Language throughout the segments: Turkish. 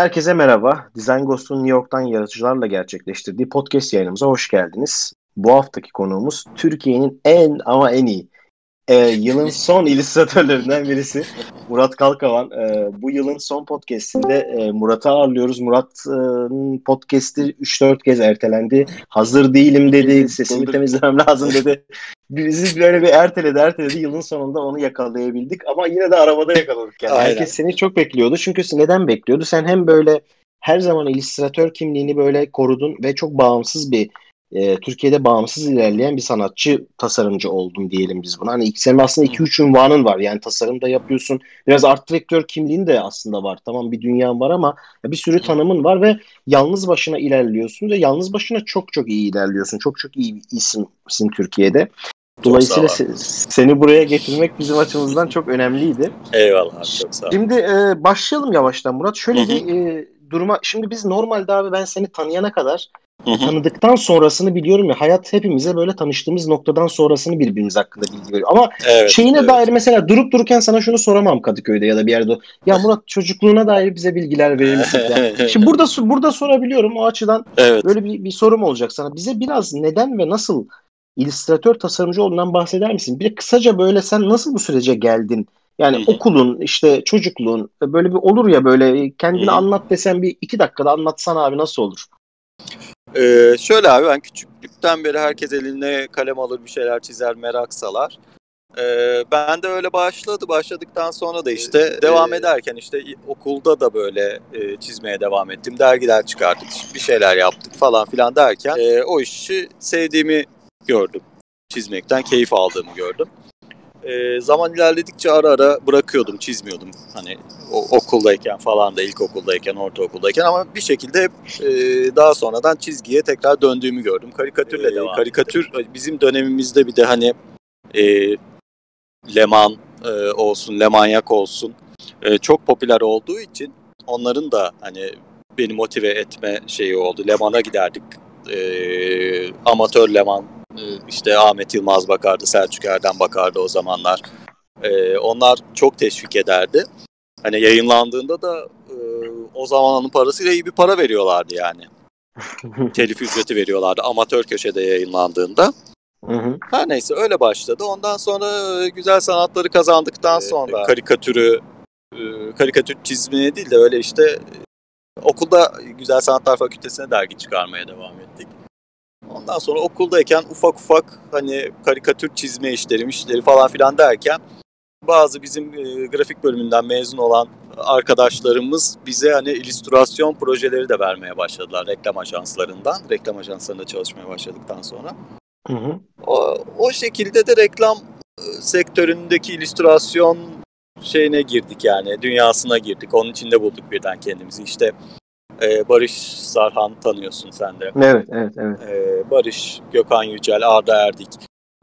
Herkese merhaba. Design Ghost'un New York'tan yaratıcılarla gerçekleştirdiği podcast yayınımıza hoş geldiniz. Bu haftaki konuğumuz Türkiye'nin en ama en iyi e, yılın son illüstratörlerinden birisi Murat Kalkavan. E, bu yılın son podcastinde e, Murat'ı ağırlıyoruz. Murat'ın e, podcast'i 3-4 kez ertelendi. Hazır değilim dedi, sesimi temizlemem lazım dedi. Bizi böyle bir erteledi erteledi. Yılın sonunda onu yakalayabildik ama yine de arabada yakaladık. Yani. Herkes seni çok bekliyordu. Çünkü neden bekliyordu? Sen hem böyle her zaman illüstratör kimliğini böyle korudun ve çok bağımsız bir e, Türkiye'de bağımsız ilerleyen bir sanatçı tasarımcı oldum diyelim biz buna. Hani senin aslında 2-3 ünvanın var. Yani tasarım da yapıyorsun. Biraz art direktör kimliğin de aslında var. Tamam bir dünyan var ama bir sürü tanımın var ve yalnız başına ilerliyorsun ve yalnız başına çok çok iyi ilerliyorsun. Çok çok iyi bir isimsin Türkiye'de. Dolayısıyla se- seni buraya getirmek bizim açımızdan çok önemliydi. Eyvallah abi, çok sağ ol. Şimdi e, başlayalım yavaştan Murat. Şöyle bir e, duruma şimdi biz normalde abi ben seni tanıyana kadar Hı hı. Tanıdıktan sonrasını biliyorum ya hayat hepimize böyle tanıştığımız noktadan sonrasını birbirimiz hakkında bilgi veriyor. Ama evet, şeyine evet. dair mesela durup dururken sana şunu soramam Kadıköy'de ya da bir yerde. Ya Murat çocukluğuna dair bize bilgiler verir misin? Yani. Şimdi burada burada sorabiliyorum o açıdan evet. böyle bir, bir sorum olacak sana. Bize biraz neden ve nasıl illüstratör tasarımcı olduğundan bahseder misin? Bir de kısaca böyle sen nasıl bu sürece geldin? Yani Hı-hı. okulun işte çocukluğun böyle bir olur ya böyle kendini Hı-hı. anlat desen bir iki dakikada anlatsana abi nasıl olur? Ee, şöyle abi ben küçüklükten beri herkes eline kalem alır bir şeyler çizer merak salar. Ee, ben de öyle başladı. Başladıktan sonra da işte devam ederken işte okulda da böyle e, çizmeye devam ettim. Dergiler çıkardık, bir şeyler yaptık falan filan derken e, o işi sevdiğimi gördüm. Çizmekten keyif aldığımı gördüm e, zaman ilerledikçe ara ara bırakıyordum, çizmiyordum. Hani o, okuldayken falan da, ilkokuldayken, ortaokuldayken ama bir şekilde e, daha sonradan çizgiye tekrar döndüğümü gördüm. Karikatürle ee, devam Karikatür bizim dönemimizde bir de hani e, Leman e, olsun, Lemanyak olsun e, çok popüler olduğu için onların da hani beni motive etme şeyi oldu. Leman'a giderdik. E, amatör Leman işte Ahmet Yılmaz bakardı, Selçuk Erdem bakardı o zamanlar. Ee, onlar çok teşvik ederdi. Hani yayınlandığında da e, o zamanın parasıyla iyi bir para veriyorlardı yani. Telif ücreti veriyorlardı amatör köşede yayınlandığında. Her neyse öyle başladı. Ondan sonra e, güzel sanatları kazandıktan sonra karikatürü e, karikatür çizmeye değil de öyle işte okulda Güzel Sanatlar Fakültesine dergi çıkarmaya devam. Ondan sonra okuldayken ufak ufak hani karikatür çizme işleri, işleri falan filan derken bazı bizim e, grafik bölümünden mezun olan arkadaşlarımız bize hani illüstrasyon projeleri de vermeye başladılar reklam ajanslarından. Reklam ajanslarında çalışmaya başladıktan sonra. Hı hı. O, o şekilde de reklam e, sektöründeki illüstrasyon şeyine girdik yani dünyasına girdik. Onun içinde bulduk birden kendimizi. İşte ee, Barış Sarhan tanıyorsun sen de. Evet, evet, evet. Ee, Barış, Gökhan Yücel, Arda Erdik.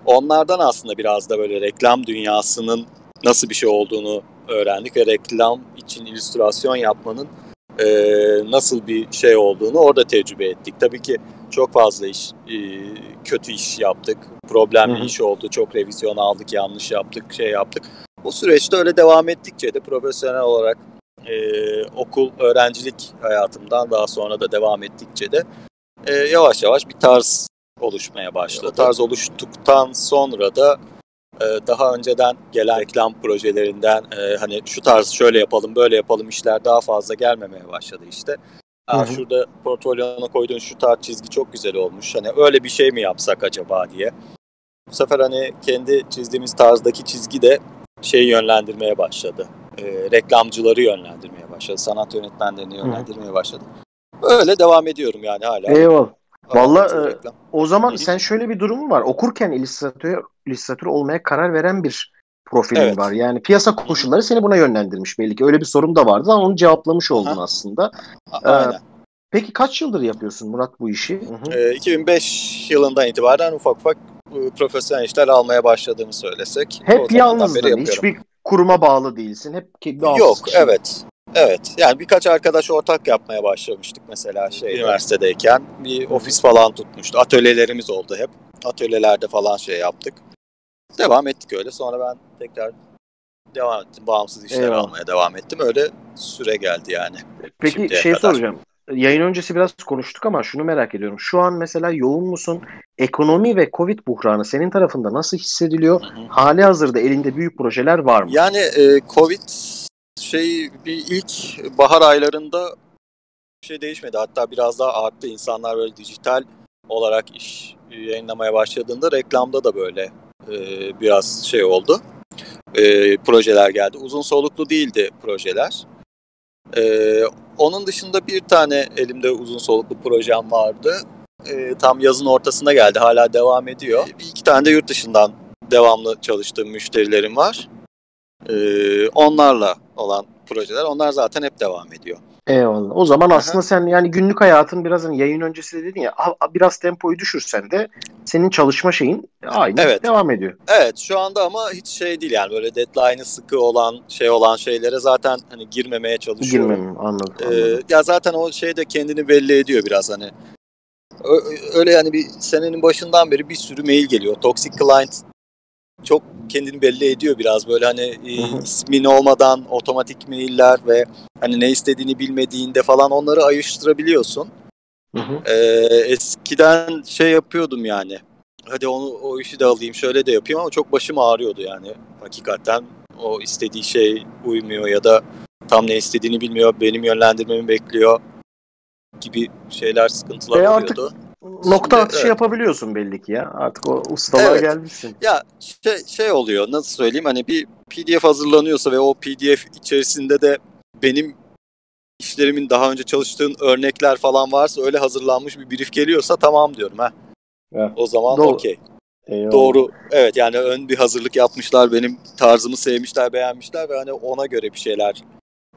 Onlardan aslında biraz da böyle reklam dünyasının nasıl bir şey olduğunu öğrendik ve reklam için illüstrasyon yapmanın e, nasıl bir şey olduğunu orada tecrübe ettik. Tabii ki çok fazla iş, e, kötü iş yaptık, problemli Hı-hı. iş oldu, çok revizyon aldık, yanlış yaptık, şey yaptık. Bu süreçte öyle devam ettikçe de profesyonel olarak e, okul, öğrencilik hayatımdan daha sonra da devam ettikçe de e, yavaş yavaş bir tarz oluşmaya başladı. O tarz oluştuktan sonra da e, daha önceden gelen reklam projelerinden e, hani şu tarz şöyle yapalım, böyle yapalım işler daha fazla gelmemeye başladı işte. Aa, şurada portfolyona koyduğun şu tarz çizgi çok güzel olmuş. Hani öyle bir şey mi yapsak acaba diye. Bu sefer hani kendi çizdiğimiz tarzdaki çizgi de şey yönlendirmeye başladı e, reklamcıları yönlendirmeye başladı. Sanat yönetmenlerini yönlendirmeye başladı. Öyle devam ediyorum yani hala. Eyvallah. Valla e, o zaman Hı-hı. sen şöyle bir durum var. Okurken illüstratör, illüstratör olmaya karar veren bir profilin evet. var. Yani piyasa koşulları seni buna yönlendirmiş belli ki. Öyle bir sorum da vardı ama onu cevaplamış oldun Aha. aslında. A- ee, peki kaç yıldır yapıyorsun Murat bu işi? E, 2005 yılından itibaren ufak ufak e, profesyonel işler almaya başladığımı söylesek. Hep yalnızdın. Hiçbir kuruma bağlı değilsin. Hep kendi Yok, evet. Evet. Yani birkaç arkadaş ortak yapmaya başlamıştık mesela şey üniversitedeyken. Bir ofis falan tutmuştu. Atölyelerimiz oldu hep. Atölyelerde falan şey yaptık. Devam ettik öyle. Sonra ben tekrar devam ettim. Bağımsız işler Eyvallah. almaya devam ettim. Öyle süre geldi yani. Peki Şimdiye şey kadar. soracağım. Yayın öncesi biraz konuştuk ama şunu merak ediyorum. Şu an mesela yoğun musun? Ekonomi ve Covid buhranı senin tarafında nasıl hissediliyor? Hali hazırda elinde büyük projeler var mı? Yani e, Covid şey bir ilk bahar aylarında bir şey değişmedi. Hatta biraz daha arttı. İnsanlar böyle dijital olarak iş yayınlamaya başladığında reklamda da böyle e, biraz şey oldu. E, projeler geldi. Uzun soluklu değildi projeler. E, onun dışında bir tane elimde uzun soluklu projem vardı. E, tam yazın ortasında geldi. Hala devam ediyor. Bir iki tane de yurt dışından devamlı çalıştığım müşterilerim var. Ee, onlarla olan projeler onlar zaten hep devam ediyor. Eyvallah. O zaman Aha. aslında sen yani günlük hayatın biraz hani yayın öncesi de dedin ya biraz tempoyu düşürsen de senin çalışma şeyin aynı Evet. devam ediyor. Evet şu anda ama hiç şey değil yani böyle deadline'ı sıkı olan şey olan şeylere zaten hani girmemeye çalışıyorum. Girmem anladım. Ee, anladım. ya zaten o şey de kendini belli ediyor biraz hani. Öyle yani bir senenin başından beri bir sürü mail geliyor. Toxic Client çok kendini belli ediyor biraz böyle hani e, ismin olmadan otomatik mailler ve hani ne istediğini bilmediğinde falan onları ayıştırabiliyorsun. Hı hı. Ee, eskiden şey yapıyordum yani. Hadi onu o işi de alayım, şöyle de yapayım ama çok başım ağrıyordu yani. Hakikaten o istediği şey uymuyor ya da tam ne istediğini bilmiyor, benim yönlendirmemi bekliyor gibi şeyler sıkıntılar E artık oluyordu. Nokta atışı evet. yapabiliyorsun belli ki ya. Artık o ustalığa Evet. gelmişsin. Ya şey, şey oluyor nasıl söyleyeyim hani bir PDF hazırlanıyorsa ve o PDF içerisinde de benim işlerimin daha önce çalıştığın örnekler falan varsa öyle hazırlanmış bir brief geliyorsa tamam diyorum ha. Evet. O zaman okey. Doğru. Evet yani ön bir hazırlık yapmışlar. Benim tarzımı sevmişler, beğenmişler ve hani ona göre bir şeyler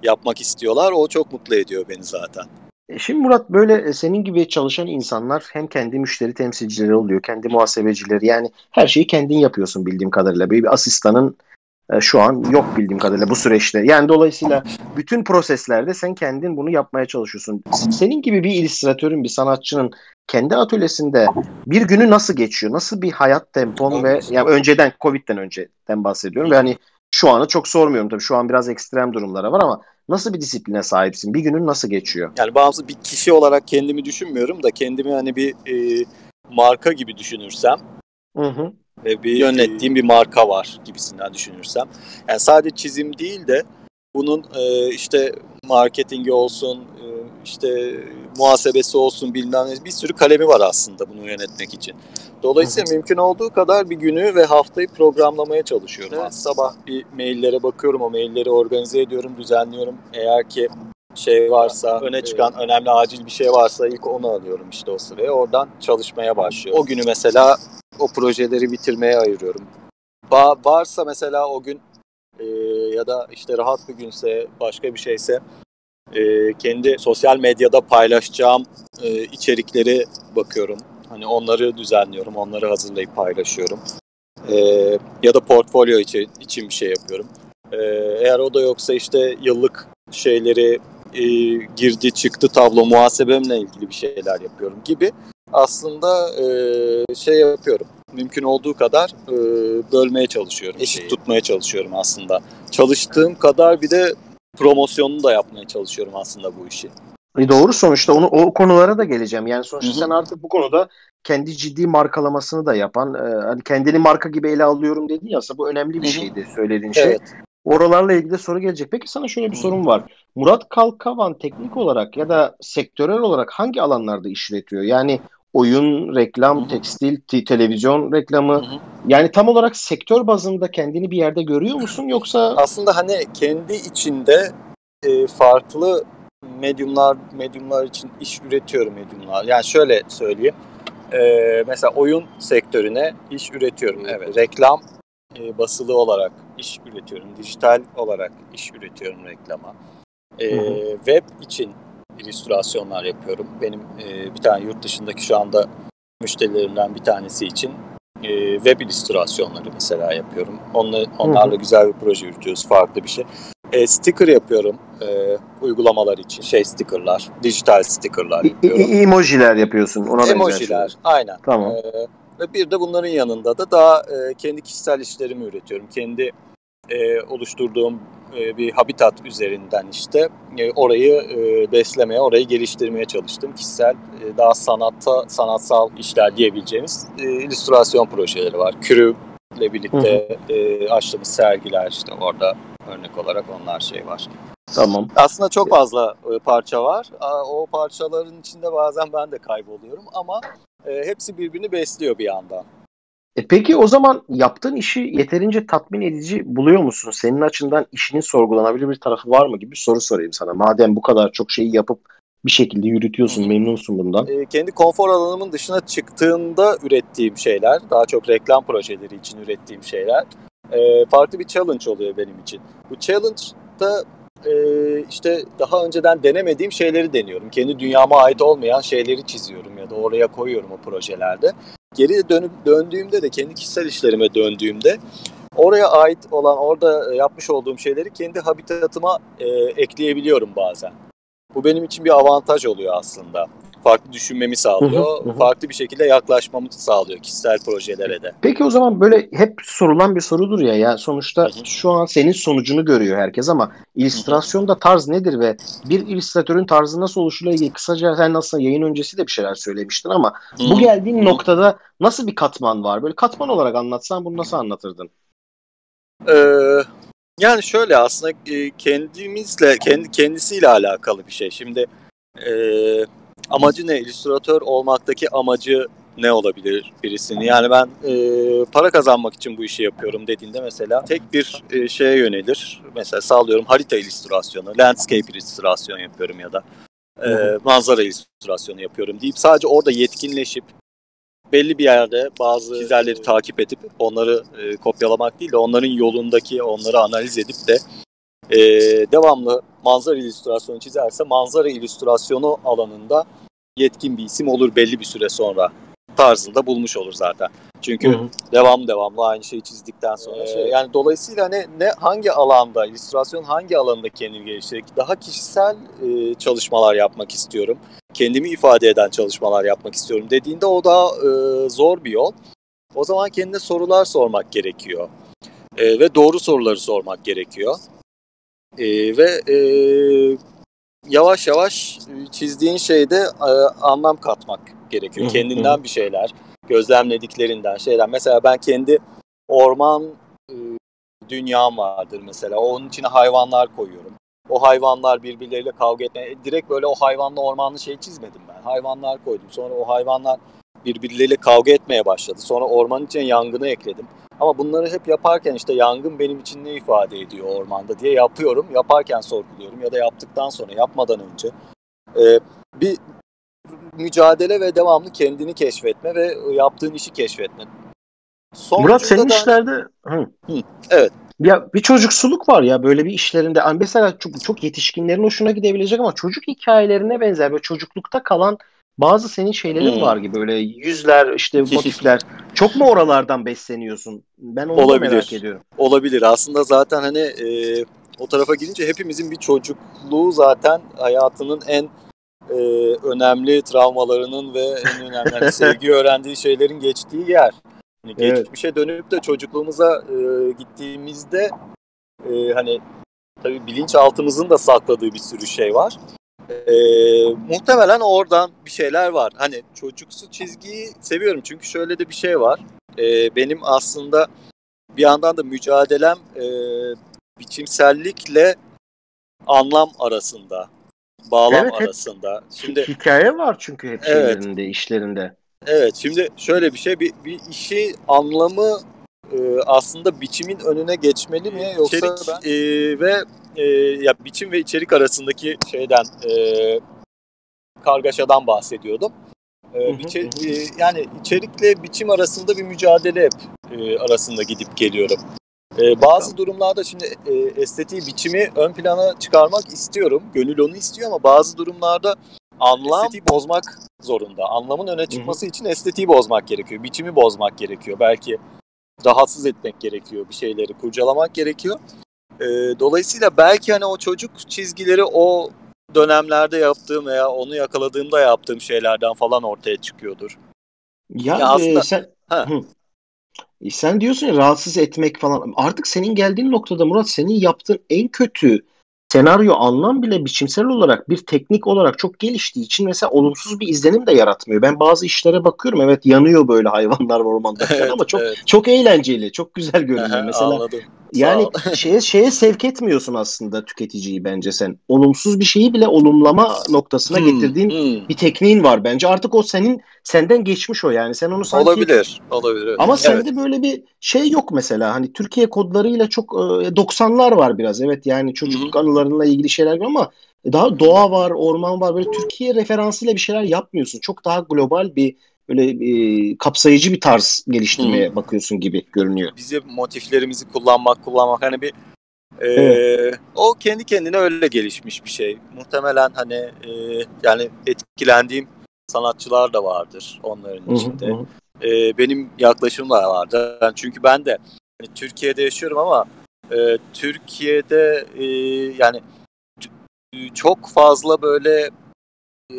yapmak istiyorlar. O çok mutlu ediyor beni zaten. E Şimdi Murat böyle e, senin gibi çalışan insanlar hem kendi müşteri temsilcileri oluyor, kendi muhasebecileri yani her şeyi kendin yapıyorsun bildiğim kadarıyla. Bir, bir asistanın e, şu an yok bildiğim kadarıyla bu süreçte. Yani dolayısıyla bütün proseslerde sen kendin bunu yapmaya çalışıyorsun. Senin gibi bir illüstratörün, bir sanatçının kendi atölyesinde bir günü nasıl geçiyor? Nasıl bir hayat tempon ve yani önceden Covid'den önceden bahsediyorum ve hani şu anı çok sormuyorum tabii. Şu an biraz ekstrem durumlara var ama nasıl bir disipline sahipsin? Bir günün nasıl geçiyor? Yani bağımsız bir kişi olarak kendimi düşünmüyorum da kendimi hani bir e, marka gibi düşünürsem Hı hı. ve bir yönettiğim bir marka var gibisinden düşünürsem. Yani sadece çizim değil de bunun e, işte marketingi olsun, e, işte muhasebesi olsun bilmem ne bir sürü kalemi var aslında bunu yönetmek için. Dolayısıyla mümkün olduğu kadar bir günü ve haftayı programlamaya çalışıyorum. Evet. Sabah bir maillere bakıyorum, o mailleri organize ediyorum, düzenliyorum. Eğer ki şey varsa, öne çıkan önemli acil bir şey varsa ilk onu alıyorum işte o sıraya. Oradan çalışmaya başlıyorum. O günü mesela o projeleri bitirmeye ayırıyorum. Ba- varsa mesela o gün e, ya da işte rahat bir günse başka bir şeyse e, kendi sosyal medyada paylaşacağım e, içerikleri bakıyorum. Hani onları düzenliyorum, onları hazırlayıp paylaşıyorum. E, ya da portfolyo için, için bir şey yapıyorum. E, eğer o da yoksa işte yıllık şeyleri e, girdi çıktı tablo muhasebemle ilgili bir şeyler yapıyorum gibi aslında e, şey yapıyorum. Mümkün olduğu kadar e, bölmeye çalışıyorum. Eşit tutmaya çalışıyorum aslında. Çalıştığım kadar bir de promosyonunu da yapmaya çalışıyorum aslında bu işi. E doğru sonuçta onu o konulara da geleceğim. Yani sonuçta Hı hı. sen artık bu konuda kendi ciddi markalamasını da yapan, e, hani kendini marka gibi ele alıyorum dedin ya aslında bu önemli bir Hı hı. şeydi söylediğin şey. Evet. Oralarla ilgili de soru gelecek. Peki sana şöyle bir Hı. sorum var. Murat Kalkavan teknik olarak ya da sektörel olarak hangi alanlarda iş üretiyor? Yani oyun, reklam, Hı hı. tekstil, te- televizyon reklamı. Hı hı. Yani tam olarak sektör bazında kendini bir yerde görüyor musun yoksa Aslında hani kendi içinde e, farklı medyumlar medyumlar için iş üretiyorum medyumlar. Yani şöyle söyleyeyim. E, mesela oyun sektörüne iş üretiyorum. Evet. Reklam e, basılı olarak iş üretiyorum. Dijital olarak iş üretiyorum reklama. E, Hı hı. web için illüstrasyonlar yapıyorum. Benim e, bir tane yurt dışındaki şu anda müşterilerimden bir tanesi için e, web illüstrasyonları mesela yapıyorum. Onla, onlarla güzel bir proje yürütüyoruz. Farklı bir şey. E, sticker yapıyorum e, uygulamalar için. Şey stickerlar, dijital stickerlar yapıyorum. i- emojiler yapıyorsun? Ona Emojiler, şeyler. aynen. Tamam. E, ve bir de bunların yanında da daha e, kendi kişisel işlerimi üretiyorum. Kendi e, oluşturduğum e, bir habitat üzerinden işte e, orayı e, beslemeye, orayı geliştirmeye çalıştım. Kişisel, e, daha sanatta sanatsal işler diyebileceğimiz e, illüstrasyon projeleri var. Kürü ile birlikte e, açtığımız sergiler işte orada örnek olarak onlar şey var. Tamam. Aslında çok fazla e, parça var. O parçaların içinde bazen ben de kayboluyorum ama e, hepsi birbirini besliyor bir yandan. E peki o zaman yaptığın işi yeterince tatmin edici buluyor musun? Senin açından işinin sorgulanabilir bir tarafı var mı gibi bir soru sorayım sana. Madem bu kadar çok şeyi yapıp bir şekilde yürütüyorsun, memnunsun bundan. E, kendi konfor alanımın dışına çıktığında ürettiğim şeyler, daha çok reklam projeleri için ürettiğim şeyler e, farklı bir challenge oluyor benim için. Bu challenge'da e, işte daha önceden denemediğim şeyleri deniyorum. Kendi dünyama ait olmayan şeyleri çiziyorum ya da oraya koyuyorum o projelerde. Geri dönüp döndüğümde de kendi kişisel işlerime döndüğümde oraya ait olan orada yapmış olduğum şeyleri kendi habitatıma e, ekleyebiliyorum bazen. Bu benim için bir avantaj oluyor aslında farklı düşünmemi sağlıyor. Hı hı, hı. Farklı bir şekilde yaklaşmamı sağlıyor kişisel projelere de. Peki o zaman böyle hep sorulan bir sorudur ya. Yani sonuçta hı hı. şu an senin sonucunu görüyor herkes ama illüstrasyonda tarz nedir ve bir illüstratörün tarzı nasıl oluşuyla ilgili kısaca sen nasıl yayın öncesi de bir şeyler söylemiştin ama hı. bu geldiğin hı. noktada nasıl bir katman var? Böyle katman olarak anlatsan bunu nasıl anlatırdın? Ee, yani şöyle aslında e, kendimizle kendi kendisiyle alakalı bir şey. Şimdi e, amacı ne? İllüstratör olmaktaki amacı ne olabilir birisinin? Yani ben e, para kazanmak için bu işi yapıyorum dediğinde mesela tek bir e, şeye yönelir. Mesela sağlıyorum harita illüstrasyonu, landscape illüstrasyon yapıyorum ya da e, manzara illüstrasyonu yapıyorum deyip sadece orada yetkinleşip belli bir yerde bazı çizerleri takip edip onları e, kopyalamak değil de onların yolundaki onları analiz edip de e, devamlı manzara illüstrasyonu çizerse manzara illüstrasyonu alanında yetkin bir isim olur belli bir süre sonra tarzında bulmuş olur zaten. Çünkü hı hı. devam devamlı aynı şeyi çizdikten sonra şey yani dolayısıyla ne ne hangi alanda illüstrasyon hangi alanda kendimi geliştirerek daha kişisel e, çalışmalar yapmak istiyorum. Kendimi ifade eden çalışmalar yapmak istiyorum dediğinde o da e, zor bir yol. O zaman kendine sorular sormak gerekiyor. E, ve doğru soruları sormak gerekiyor. E, ve e, yavaş yavaş çizdiğin şeyde e, anlam katmak gerekiyor. Hı, Kendinden bir şeyler, gözlemlediklerinden şeyler. Mesela ben kendi orman e, dünyam vardır mesela. Onun içine hayvanlar koyuyorum. O hayvanlar birbirleriyle kavga etmeye. Direkt böyle o hayvanlı ormanlı şey çizmedim ben. Hayvanlar koydum. Sonra o hayvanlar birbirleriyle kavga etmeye başladı. Sonra ormanın içine yangını ekledim. Ama bunları hep yaparken işte yangın benim için ne ifade ediyor ormanda diye yapıyorum. Yaparken sorguluyorum ya da yaptıktan sonra yapmadan önce. Ee, bir mücadele ve devamlı kendini keşfetme ve yaptığın işi keşfetme. Sonucunda Murat senin da... işlerde hı. Hı, evet. Ya bir çocuksuluk var ya böyle bir işlerinde. Yani mesela çok çok yetişkinlerin hoşuna gidebilecek ama çocuk hikayelerine benzer böyle çocuklukta kalan bazı senin şeylerin hmm. var gibi böyle yüzler işte motifler. Çok mu oralardan besleniyorsun? Ben onu Olabilir. merak ediyorum. Olabilir. Aslında zaten hani e, o tarafa gidince hepimizin bir çocukluğu zaten hayatının en e, önemli travmalarının ve en önemli hani sevgi öğrendiği şeylerin geçtiği yer. Yani evet. geçmişe dönüp de çocukluğumuza e, gittiğimizde e, hani tabii bilinçaltımızın da sakladığı bir sürü şey var. E, muhtemelen oradan bir şeyler var. Hani çocuksu çizgiyi seviyorum çünkü şöyle de bir şey var. E, benim aslında bir yandan da mücadelem e, biçimsellikle anlam arasında, bağlam evet, arasında. Şimdi hikaye var çünkü hep evet, şeylerinde, işlerinde. Evet, şimdi şöyle bir şey, bir, bir işi anlamı e, aslında biçimin önüne geçmeli mi yoksa İçerik, ben... e, ve e, ya biçim ve içerik arasındaki şeyden e, kargaşadan bahsediyordum. E, biçe, e, yani içerikle biçim arasında bir mücadele hep e, arasında gidip geliyorum. E, bazı durumlarda şimdi e, estetiği biçimi ön plana çıkarmak istiyorum. Gönül onu istiyor ama bazı durumlarda anlam estetiği bozmak zorunda. Anlamın öne çıkması için estetiği bozmak gerekiyor. Biçimi bozmak gerekiyor. Belki rahatsız etmek gerekiyor. Bir şeyleri kurcalamak gerekiyor. E, dolayısıyla belki hani o çocuk çizgileri o dönemlerde yaptığım veya onu yakaladığımda yaptığım şeylerden falan ortaya çıkıyordur. Ya, ya aslında... E, sen... Ha. E sen diyorsun ya rahatsız etmek falan. Artık senin geldiğin noktada Murat senin yaptığın en kötü senaryo anlam bile biçimsel olarak bir teknik olarak çok geliştiği için mesela olumsuz bir izlenim de yaratmıyor. Ben bazı işlere bakıyorum evet yanıyor böyle hayvanlar ormanda Evet, ama çok evet. çok eğlenceli, çok güzel görünüyor. Mesela Anladım. Yani şeye şeye sevk etmiyorsun aslında tüketiciyi bence sen. Olumsuz bir şeyi bile olumlama noktasına Hmm, getirdiğin hmm. bir tekniğin var bence. Artık o senin senden geçmiş o yani. Sen onu sanki Olabilir. Olabilir. ama Evet. sende böyle bir şey yok mesela. Hani Türkiye kodlarıyla çok e, 90'lar var biraz. Evet yani çocukluk anılarınla ilgili şeyler var ama daha doğa var, orman var. Böyle Türkiye referansıyla bir şeyler yapmıyorsun. Çok daha global bir böyle e, kapsayıcı bir tarz geliştirmeye bakıyorsun gibi görünüyor. Bizim motiflerimizi kullanmak kullanmak hani bir e, Evet. o kendi kendine öyle gelişmiş bir şey. Muhtemelen hani e, yani etkilendiğim sanatçılar da vardır onların Hı hı, içinde. hı hı. E, benim yaklaşımım da vardı. Yani çünkü ben de hani Türkiye'de yaşıyorum ama e, Türkiye'de e, yani çok fazla böyle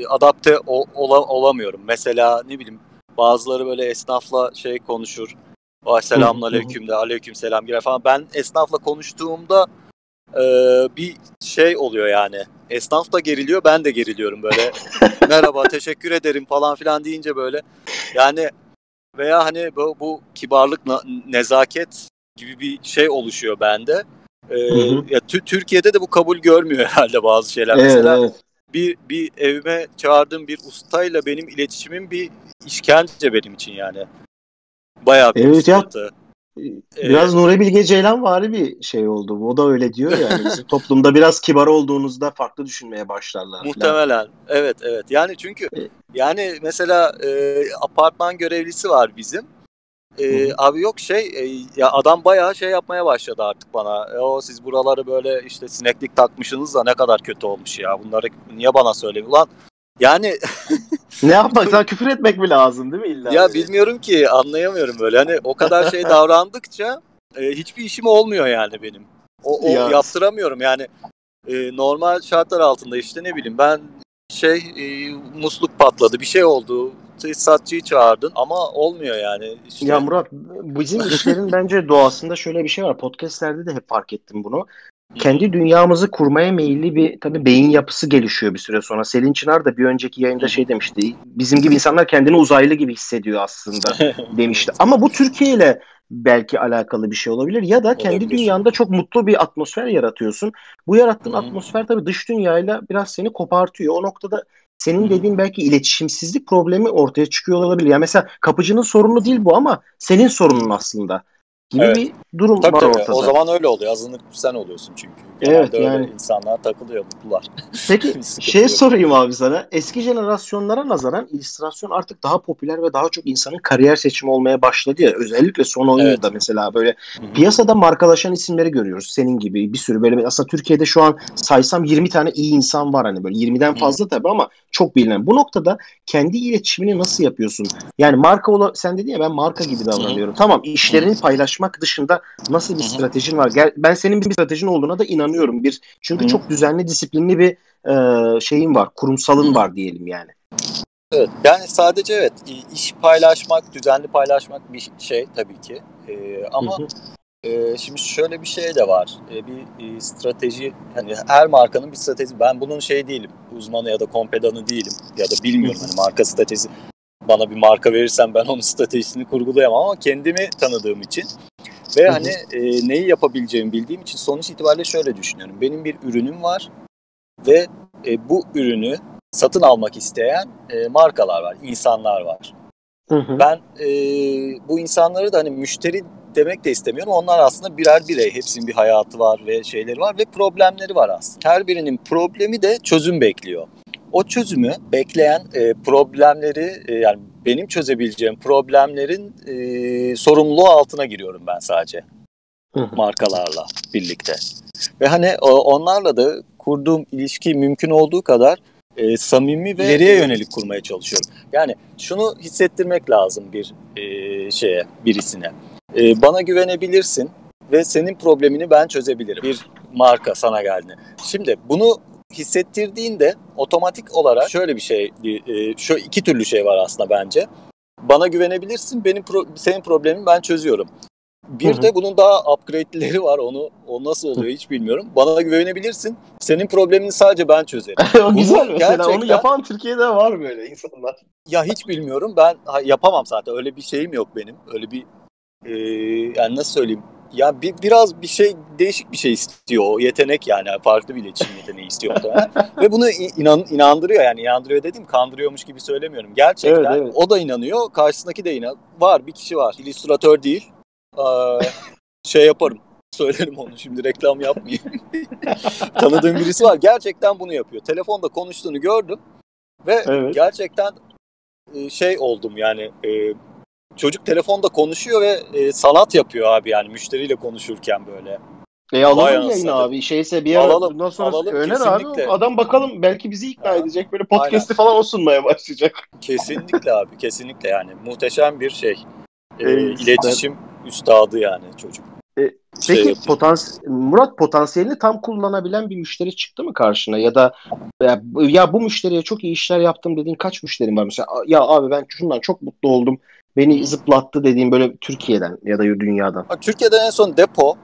adapte o- ola- olamıyorum. Mesela ne bileyim bazıları böyle esnafla şey konuşur. Vay selamun aleyküm de aleyküm selam girer falan. Ben esnafla konuştuğumda e, bir şey oluyor yani. Esnaf da geriliyor ben de geriliyorum böyle. Merhaba teşekkür ederim falan filan deyince böyle. Yani veya hani bu, bu kibarlık nezaket gibi bir şey oluşuyor bende. E, Hı hı. ya Tü- Türkiye'de de bu kabul görmüyor herhalde bazı şeyler. Evet, Mesela evet. Bir bir evime çağırdığım bir ustayla benim iletişimim bir işkence benim için yani. Bayağı bir Evet ya. Ee, Biraz Nuri Bilge Ceylan vari bir şey oldu. O da öyle diyor yani. Bizim toplumda biraz kibar olduğunuzda farklı düşünmeye başlarlar. Muhtemelen. Evet evet. Yani çünkü E- yani mesela e, apartman görevlisi var bizim. E, Hı hı. abi yok şey e, ya adam bayağı şey yapmaya başladı artık bana. E, o siz buraları böyle işte sineklik takmışsınız da ne kadar kötü olmuş ya. Bunları niye bana söylemiyor lan? Yani Ne yapmak? Sana küfür etmek mi lazım değil mi illa? ya böyle? bilmiyorum ki anlayamıyorum böyle. Hani o kadar şey davrandıkça e, hiçbir işim olmuyor yani benim. O, o Ya- yaptıramıyorum yani. E, normal şartlar altında işte ne bileyim ben şey e, musluk patladı bir şey oldu. Tesisatçıyı çağırdın ama olmuyor yani. İşte, Ya Murat bizim işlerin bence doğasında şöyle bir şey var. Podcast'lerde de hep fark ettim bunu. Kendi dünyamızı kurmaya meyilli bir tabii beyin yapısı gelişiyor bir süre sonra. Selin Çınar da bir önceki yayında şey demişti. Bizim gibi insanlar kendini uzaylı gibi hissediyor aslında demişti. Ama bu Türkiye ile belki alakalı bir şey olabilir ya da kendi Olabilir. dünyanda çok mutlu bir atmosfer yaratıyorsun. Bu yarattığın Hı hı. atmosfer tabii dış dünyayla biraz seni kopartıyor. O noktada senin dediğin belki iletişimsizlik problemi ortaya çıkıyor olabilir. Yani mesela kapıcının sorunu değil bu ama senin sorunun aslında gibi Evet. bir durum Tabii var tabii. ortada. O zaman öyle oluyor. Azınlık sen oluyorsun çünkü. Evet, Genelde öyle yani. insanlar takılıyor, mutlular. Peki şey yok. sorayım abi sana. Eski jenerasyonlara nazaran illüstrasyon artık daha popüler ve daha çok insanın kariyer seçimi olmaya başladı ya. Özellikle son 10 Evet. yılda mesela böyle Hı hı. piyasada markalaşan isimleri görüyoruz. Senin gibi bir sürü böyle aslında Türkiye'de şu an saysam 20 tane iyi insan var hani böyle 20'den Hı. fazla tabii ama çok bilinen. Bu noktada kendi iletişimini nasıl yapıyorsun? Yani marka ola sen dedin ya ben marka gibi davranıyorum. Tamam işlerini paylaşmak dışında nasıl bir stratejin var? Gel, ben senin bir stratejin olduğuna da inanıyorum. Bir çünkü Hı çok düzenli, disiplinli bir e, şeyin var, kurumsalın Hı var diyelim yani. Evet. Yani sadece evet iş paylaşmak, düzenli paylaşmak bir şey tabii ki. Ee, ama Hı e, şimdi şöyle bir şey de var. Ee, bir e, strateji hani her markanın bir stratejisi. Ben bunun şey değilim. Uzmanı ya da kompedanı değilim ya da bilmiyorum hani marka stratejisi. Bana bir marka verirsen ben onun stratejisini kurgulayamam ama kendimi tanıdığım için ve hani e, neyi yapabileceğimi bildiğim için sonuç itibariyle şöyle düşünüyorum. Benim bir ürünüm var ve e, bu ürünü satın almak isteyen e, markalar var, insanlar var. Hı hı. Ben e, bu insanları da hani müşteri demek de istemiyorum. Onlar aslında birer birey. Hepsinin bir hayatı var ve şeyleri var ve problemleri var aslında. Her birinin problemi de çözüm bekliyor. O çözümü bekleyen e, problemleri e, yani benim çözebileceğim problemlerin e, sorumluluğu altına giriyorum ben sadece markalarla birlikte. Ve hani o- onlarla da kurduğum ilişki mümkün olduğu kadar e, samimi ve ileriye yönelik kurmaya çalışıyorum. Yani şunu hissettirmek lazım bir e, şeye, birisine. E, bana güvenebilirsin ve senin problemini ben çözebilirim. Bir marka sana geldi. Şimdi bunu hissettirdiğinde otomatik olarak şöyle bir şey, e, şu iki türlü şey var aslında bence. bana güvenebilirsin. Benim pro- senin problemin ben çözüyorum. Bir Hı hı. de bunun daha upgrade'leri var. Onu o nasıl oluyor hiç bilmiyorum. Bana güvenebilirsin. Senin problemini sadece ben çözerim. o Bunu güzel mesela. Onu gerçekten- yapan Türkiye'de var böyle insanlar. Ya hiç bilmiyorum. Ben yapamam zaten. Öyle bir şeyim yok benim. Öyle bir e, yani nasıl söyleyeyim? Ya bir, biraz bir şey değişik bir şey istiyor. O yetenek yani farklı bir iletişim yeteneği istiyor muhtemelen. Ve bunu inan, inandırıyor yani inandırıyor dediğim kandırıyormuş gibi söylemiyorum. Gerçekten Evet, evet. o da inanıyor. Karşısındaki de inan. Var bir kişi var. İllüstratör değil. Ee, şey yaparım. Söylerim onu şimdi reklam yapmayayım. Tanıdığım birisi var. Gerçekten bunu yapıyor. Telefonda konuştuğunu gördüm. Ve Evet. gerçekten e, şey oldum yani e, çocuk telefonda konuşuyor ve e, sanat yapıyor abi yani müşteriyle konuşurken böyle. E alalım Vay yayını anasını. abi. Şeyse bir ara Alalım, bundan sonra alalım, öner kesinlikle. abi. Adam bakalım belki bizi ikna Ha. edecek. Böyle podcast'i falan o sunmaya başlayacak. Kesinlikle abi kesinlikle yani muhteşem bir şey. E, Evet, iletişim üstadı yani çocuk. E, Şey Peki potans Murat potansiyelini tam kullanabilen bir müşteri çıktı mı karşına ya da ya, ya bu müşteriye çok iyi işler yaptım dediğin kaç müşterin var mesela ya abi ben şundan çok mutlu oldum beni zıplattı dediğin böyle Türkiye'den ya da dünyadan. Ha, Türkiye'de en son depo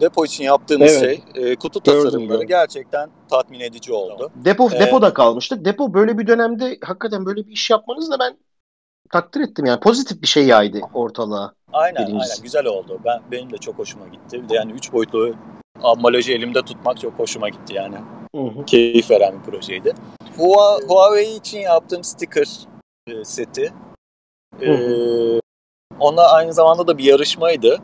depo için yaptığımız Evet. şey e, kutu Gördüm, tasarımları gerçekten tatmin edici oldu. Depo Ee, depoda kalmıştık. Depo böyle bir dönemde hakikaten böyle bir iş yapmanız da ben takdir ettim yani pozitif bir şey yaydı ortalığa. Aynen Birincisi. aynen güzel oldu. Ben benim de çok hoşuma gitti. Bir de yani üç boyutlu ambalajı elimde tutmak çok hoşuma gitti yani. Hı hı. Keyif veren bir projeydi. Hua- Huawei için yaptığım sticker e, seti. E, Hı ona aynı zamanda da bir yarışmaydı.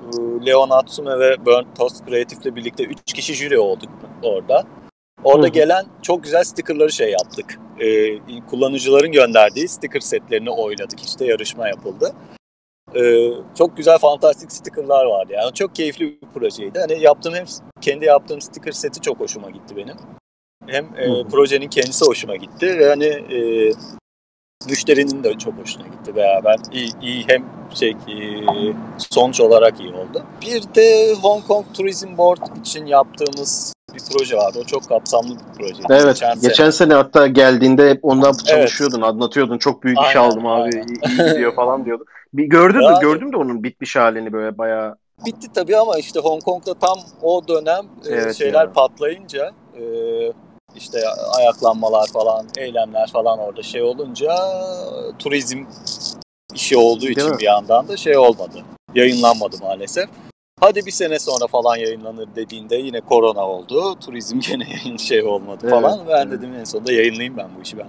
E, Leo Natsume ve Burnt Toast Creative'le birlikte 3 kişi jüri olduk orada. Orada Hı gelen çok güzel stickerları şey yaptık. E, kullanıcıların gönderdiği sticker setlerini oynadık. İşte yarışma yapıldı. E, çok güzel fantastik stickerlar vardı. Yani çok keyifli bir projeydi. Hani yaptığım hem kendi yaptığım sticker seti çok hoşuma gitti benim. Hem e, projenin kendisi hoşuma gitti ve hani e, müşterinin de çok hoşuna gitti beraber. İyi, iyi hem şey e, sonuç olarak iyi oldu. Bir de Hong Kong Tourism Board için yaptığımız bir proje vardı. O çok kapsamlı bir projeydi. Evet. Geçen, sene. sene hatta geldiğinde hep ondan çalışıyordun, anlatıyordun. Çok büyük iş Aynen, aldım abi. aynen. iyi gidiyor falan diyordun. Bir gördüm de Yani- gördüm de onun bitmiş halini böyle bayağı Bitti tabii ama işte Hong Kong'da tam o dönem e, Evet şeyler ya. patlayınca e, işte ayaklanmalar falan, eylemler falan orada şey olunca turizm işi olduğu Değil için mi? bir yandan da şey olmadı. Yayınlanmadı maalesef. Hadi bir sene sonra falan yayınlanır dediğinde yine korona oldu. Turizm gene yayın şey olmadı Evet, falan. Ben evet. dedim en sonunda yayınlayayım ben bu işi ben.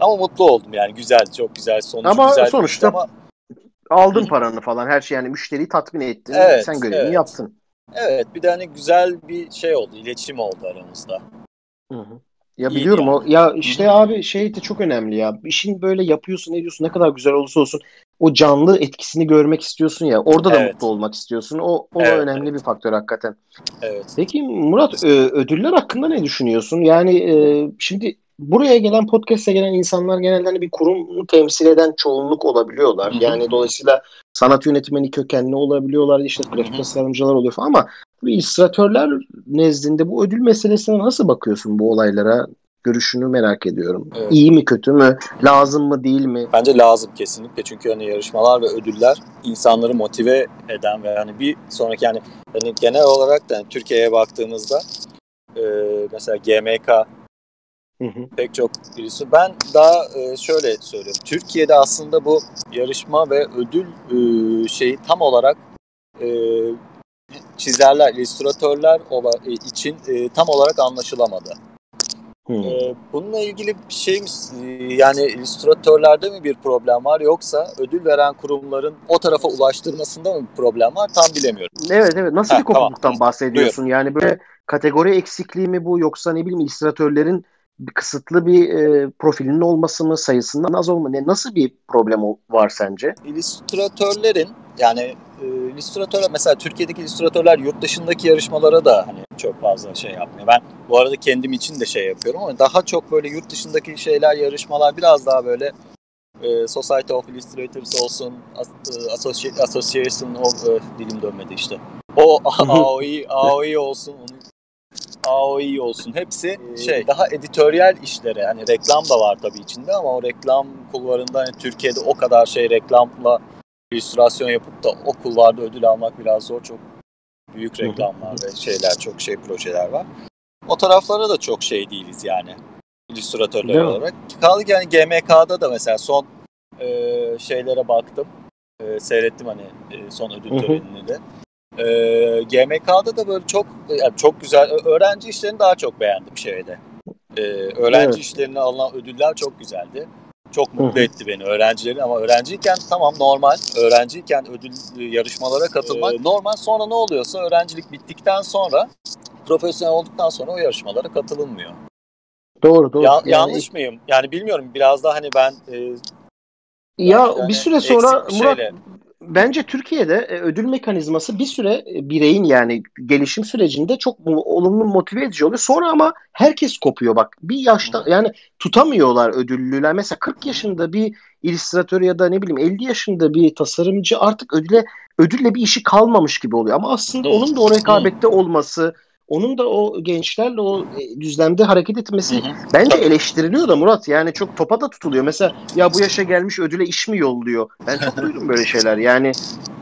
Ama mutlu oldum yani güzeldi, çok güzel sonucu Ama güzel sonuçta ama aldın paranı falan her şey yani müşteriyi tatmin ettin. Evet, sen görevini evet. yaptın. evet bir de hani güzel bir şey oldu, iletişim oldu aramızda. Hı hı. Ya İyiydi biliyorum yani. o ya işte abi şey de çok önemli ya. İşin böyle yapıyorsun ediyorsun ne kadar güzel olursa olsun o canlı etkisini görmek istiyorsun ya. Orada da Evet. mutlu olmak istiyorsun. O o Evet, önemli bir faktör hakikaten. Evet. Peki Murat ö- ödüller hakkında ne düşünüyorsun? Yani e, şimdi buraya gelen podcast'e gelen insanlar genelde hani bir kurumu temsil eden çoğunluk olabiliyorlar. Hı hı. Yani dolayısıyla sanat yönetmeni kökenli olabiliyorlar. işte grafik tasarımcılar oluyor falan ama bu illüstratörler nezdinde bu ödül meselesine nasıl bakıyorsun bu olaylara? Görüşünü merak ediyorum. Evet. İyi mi kötü mü? Lazım mı değil mi? Bence lazım kesinlikle çünkü hani yarışmalar ve ödüller insanları motive eden ve hani bir sonraki yani hani genel olarak da hani Türkiye'ye baktığımızda e, mesela GMK Hı hı. pek çok birisi. Ben daha e, şöyle söylüyorum. Türkiye'de aslında bu yarışma ve ödül e, şeyi tam olarak e, çizerler, illüstratörler için tam olarak anlaşılamadı. Ee, bununla ilgili bir şey mi yani illüstratörlerde mi bir problem var yoksa ödül veren kurumların o tarafa ulaştırmasında mı bir problem var tam bilemiyorum. Evet evet. Nasıl Heh, bir kopukluktan tamam. bahsediyorsun? Yani böyle kategori eksikliği mi bu yoksa ne bileyim illüstratörlerin kısıtlı bir e, profilinin olması mı, sayısından az olma ne nasıl bir problem var sence? İllüstratörlerin yani e, mesela Türkiye'deki illüstratörler yurt dışındaki yarışmalara da hani çok fazla şey yapmıyor. Ben bu arada kendim için de şey yapıyorum ama daha çok böyle yurt dışındaki şeyler yarışmalar biraz daha böyle e, Society of Illustrators olsun, e, Associ- Association of e, dilim dönmedi işte. O AOI, AOI olsun, onun AOI olsun hepsi şey daha editoryal işlere hani reklam da var tabii içinde ama o reklam kulvarında hani Türkiye'de o kadar şey reklamla illüstrasyon yapıp da o kulvarda ödül almak biraz zor. Çok büyük reklamlar ve şeyler çok şey projeler var. O taraflara da çok şey değiliz yani illüstratörler Değil mi? olarak. Kaldı ki yani GMK'da da mesela son e, şeylere baktım. E, seyrettim hani e, son ödül Hı hı. törenini de. E, GMK'da da böyle çok yani çok güzel öğrenci işlerini daha çok beğendim şeyde. E, öğrenci Evet. işlerine alınan ödüller çok güzeldi. Çok mutlu etti beni öğrencilerin ama öğrenciyken tamam normal. Öğrenciyken ödül e, yarışmalara katılmak Ee, normal. Sonra ne oluyorsa öğrencilik bittikten sonra profesyonel olduktan sonra o yarışmalara katılınmıyor. Doğru doğru. Ya- Yani- yanlış mıyım? Yani bilmiyorum. Biraz da hani ben e, Ya Yani bir süre sonra bir Murat şeyle. Bence Türkiye'de e, ödül mekanizması bir süre e, bireyin yani gelişim sürecinde çok olumlu motive edici oluyor. Sonra ama herkes kopuyor bak. Bir yaşta yani tutamıyorlar ödüllüler. Mesela 40 yaşında bir illüstratör ya da ne bileyim 50 yaşında bir tasarımcı artık ödüle ödülle bir işi kalmamış gibi oluyor. Ama aslında onun da o rekabette olması, onun da o gençlerle o e, düzlemde hareket etmesi Hı hı. Bence Tabii. eleştiriliyor da Murat yani çok topa da tutuluyor. Mesela ya bu yaşa gelmiş ödüle iş mi yolluyor? Ben çok duydum böyle şeyler. Yani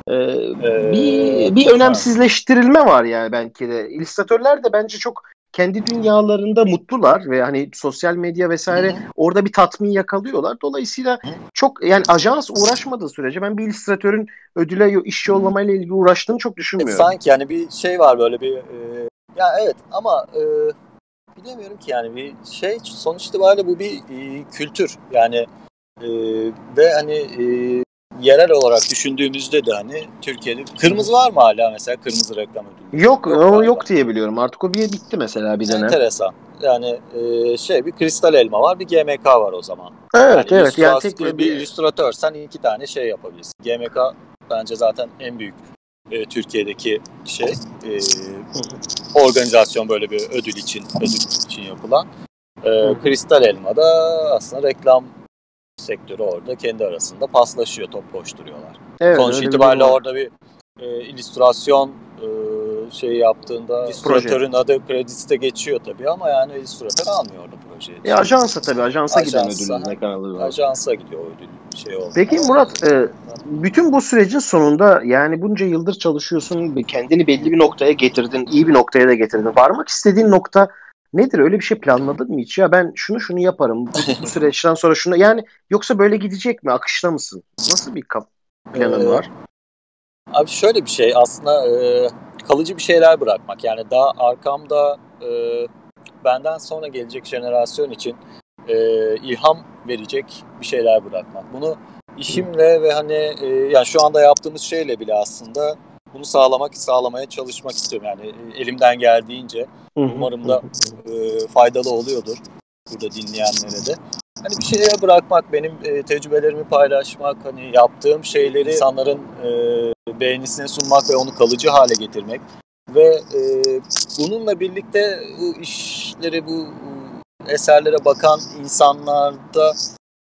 e, Ee, bir bir önemsizleştirilme var yani belki de. İllüstratörler de bence çok kendi dünyalarında mutlular ve hani sosyal medya vesaire Hı hı. orada bir tatmin yakalıyorlar. Dolayısıyla Hı. çok yani ajans uğraşmadığı sürece ben bir illüstratörün ödüle iş yollamayla ilgili uğraştığını çok düşünmüyorum. sanki yani bir şey var böyle bir e, ya evet ama e, bilemiyorum ki yani bir şey sonuç itibariyle bu bir e, kültür yani e, ve hani e, yerel olarak düşündüğümüzde de hani Türkiye'de kırmızı var mı hala mesela kırmızı reklam ödülü? Yok, Yok o yok diye biliyorum. Artık o bir bitti mesela bir dönem. Enteresan. Yani e, şey bir kristal elma var bir GMK var o zaman. Evet yani evet yani tek bir, bir illüstratörsen iki tane şey yapabilirsin. GMK bence zaten en büyük e, Türkiye'deki şey e, organizasyon böyle bir ödül için ödül için yapılan. E. Kristal Elma da aslında reklam sektörü orada kendi arasında paslaşıyor, top koşturuyorlar. evet, Sonuç bir itibariyle var. orada bir e, illüstrasyon e, şey yaptığında illüstratörün adı kredisi de geçiyor tabii ama yani illüstratör almıyor orada projeyi. E, ajansa tabii ajansa giden Ajansa, ödül ne kadar Ajansa gidiyor o ödül şey oldu. Peki Murat e, bütün bu sürecin sonunda yani bunca yıldır çalışıyorsun kendini belli bir noktaya getirdin iyi bir noktaya da getirdin. Varmak istediğin nokta nedir öyle bir şey planladın mı hiç ya ben şunu şunu yaparım bu, bu süreçten sonra şunu yani yoksa böyle gidecek mi akışta mısın? Nasıl bir kap planın Ee, var? Abi şöyle bir şey aslında e, kalıcı bir şeyler bırakmak. Yani daha arkamda e, benden sonra gelecek jenerasyon için e, ilham verecek bir şeyler bırakmak. Bunu işimle ve hani e, yani şu anda yaptığımız şeyle bile aslında bunu sağlamak, sağlamaya çalışmak istiyorum. Yani e, elimden geldiğince umarım da e, faydalı oluyordur burada dinleyenlere de. Hani bir şeye bırakmak, benim e, tecrübelerimi paylaşmak, hani yaptığım şeyleri insanların e, beğenisine sunmak ve onu kalıcı hale getirmek ve e, bununla birlikte bu işleri, bu eserlere bakan insanlarda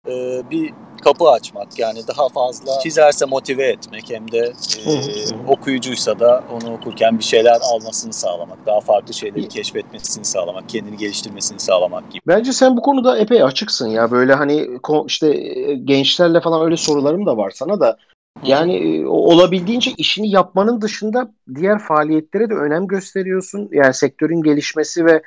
e, bir kapı açmak yani daha fazla çizerse motive etmek hem de e, okuyucuysa da onu okurken bir şeyler almasını sağlamak, daha farklı şeyleri keşfetmesini sağlamak, kendini geliştirmesini sağlamak gibi. Bence sen bu konuda epey açıksın ya böyle hani işte e, gençlerle falan öyle sorularım da var sana da Yani e, olabildiğince işini yapmanın dışında diğer faaliyetlere de önem gösteriyorsun. Yani sektörün gelişmesi ve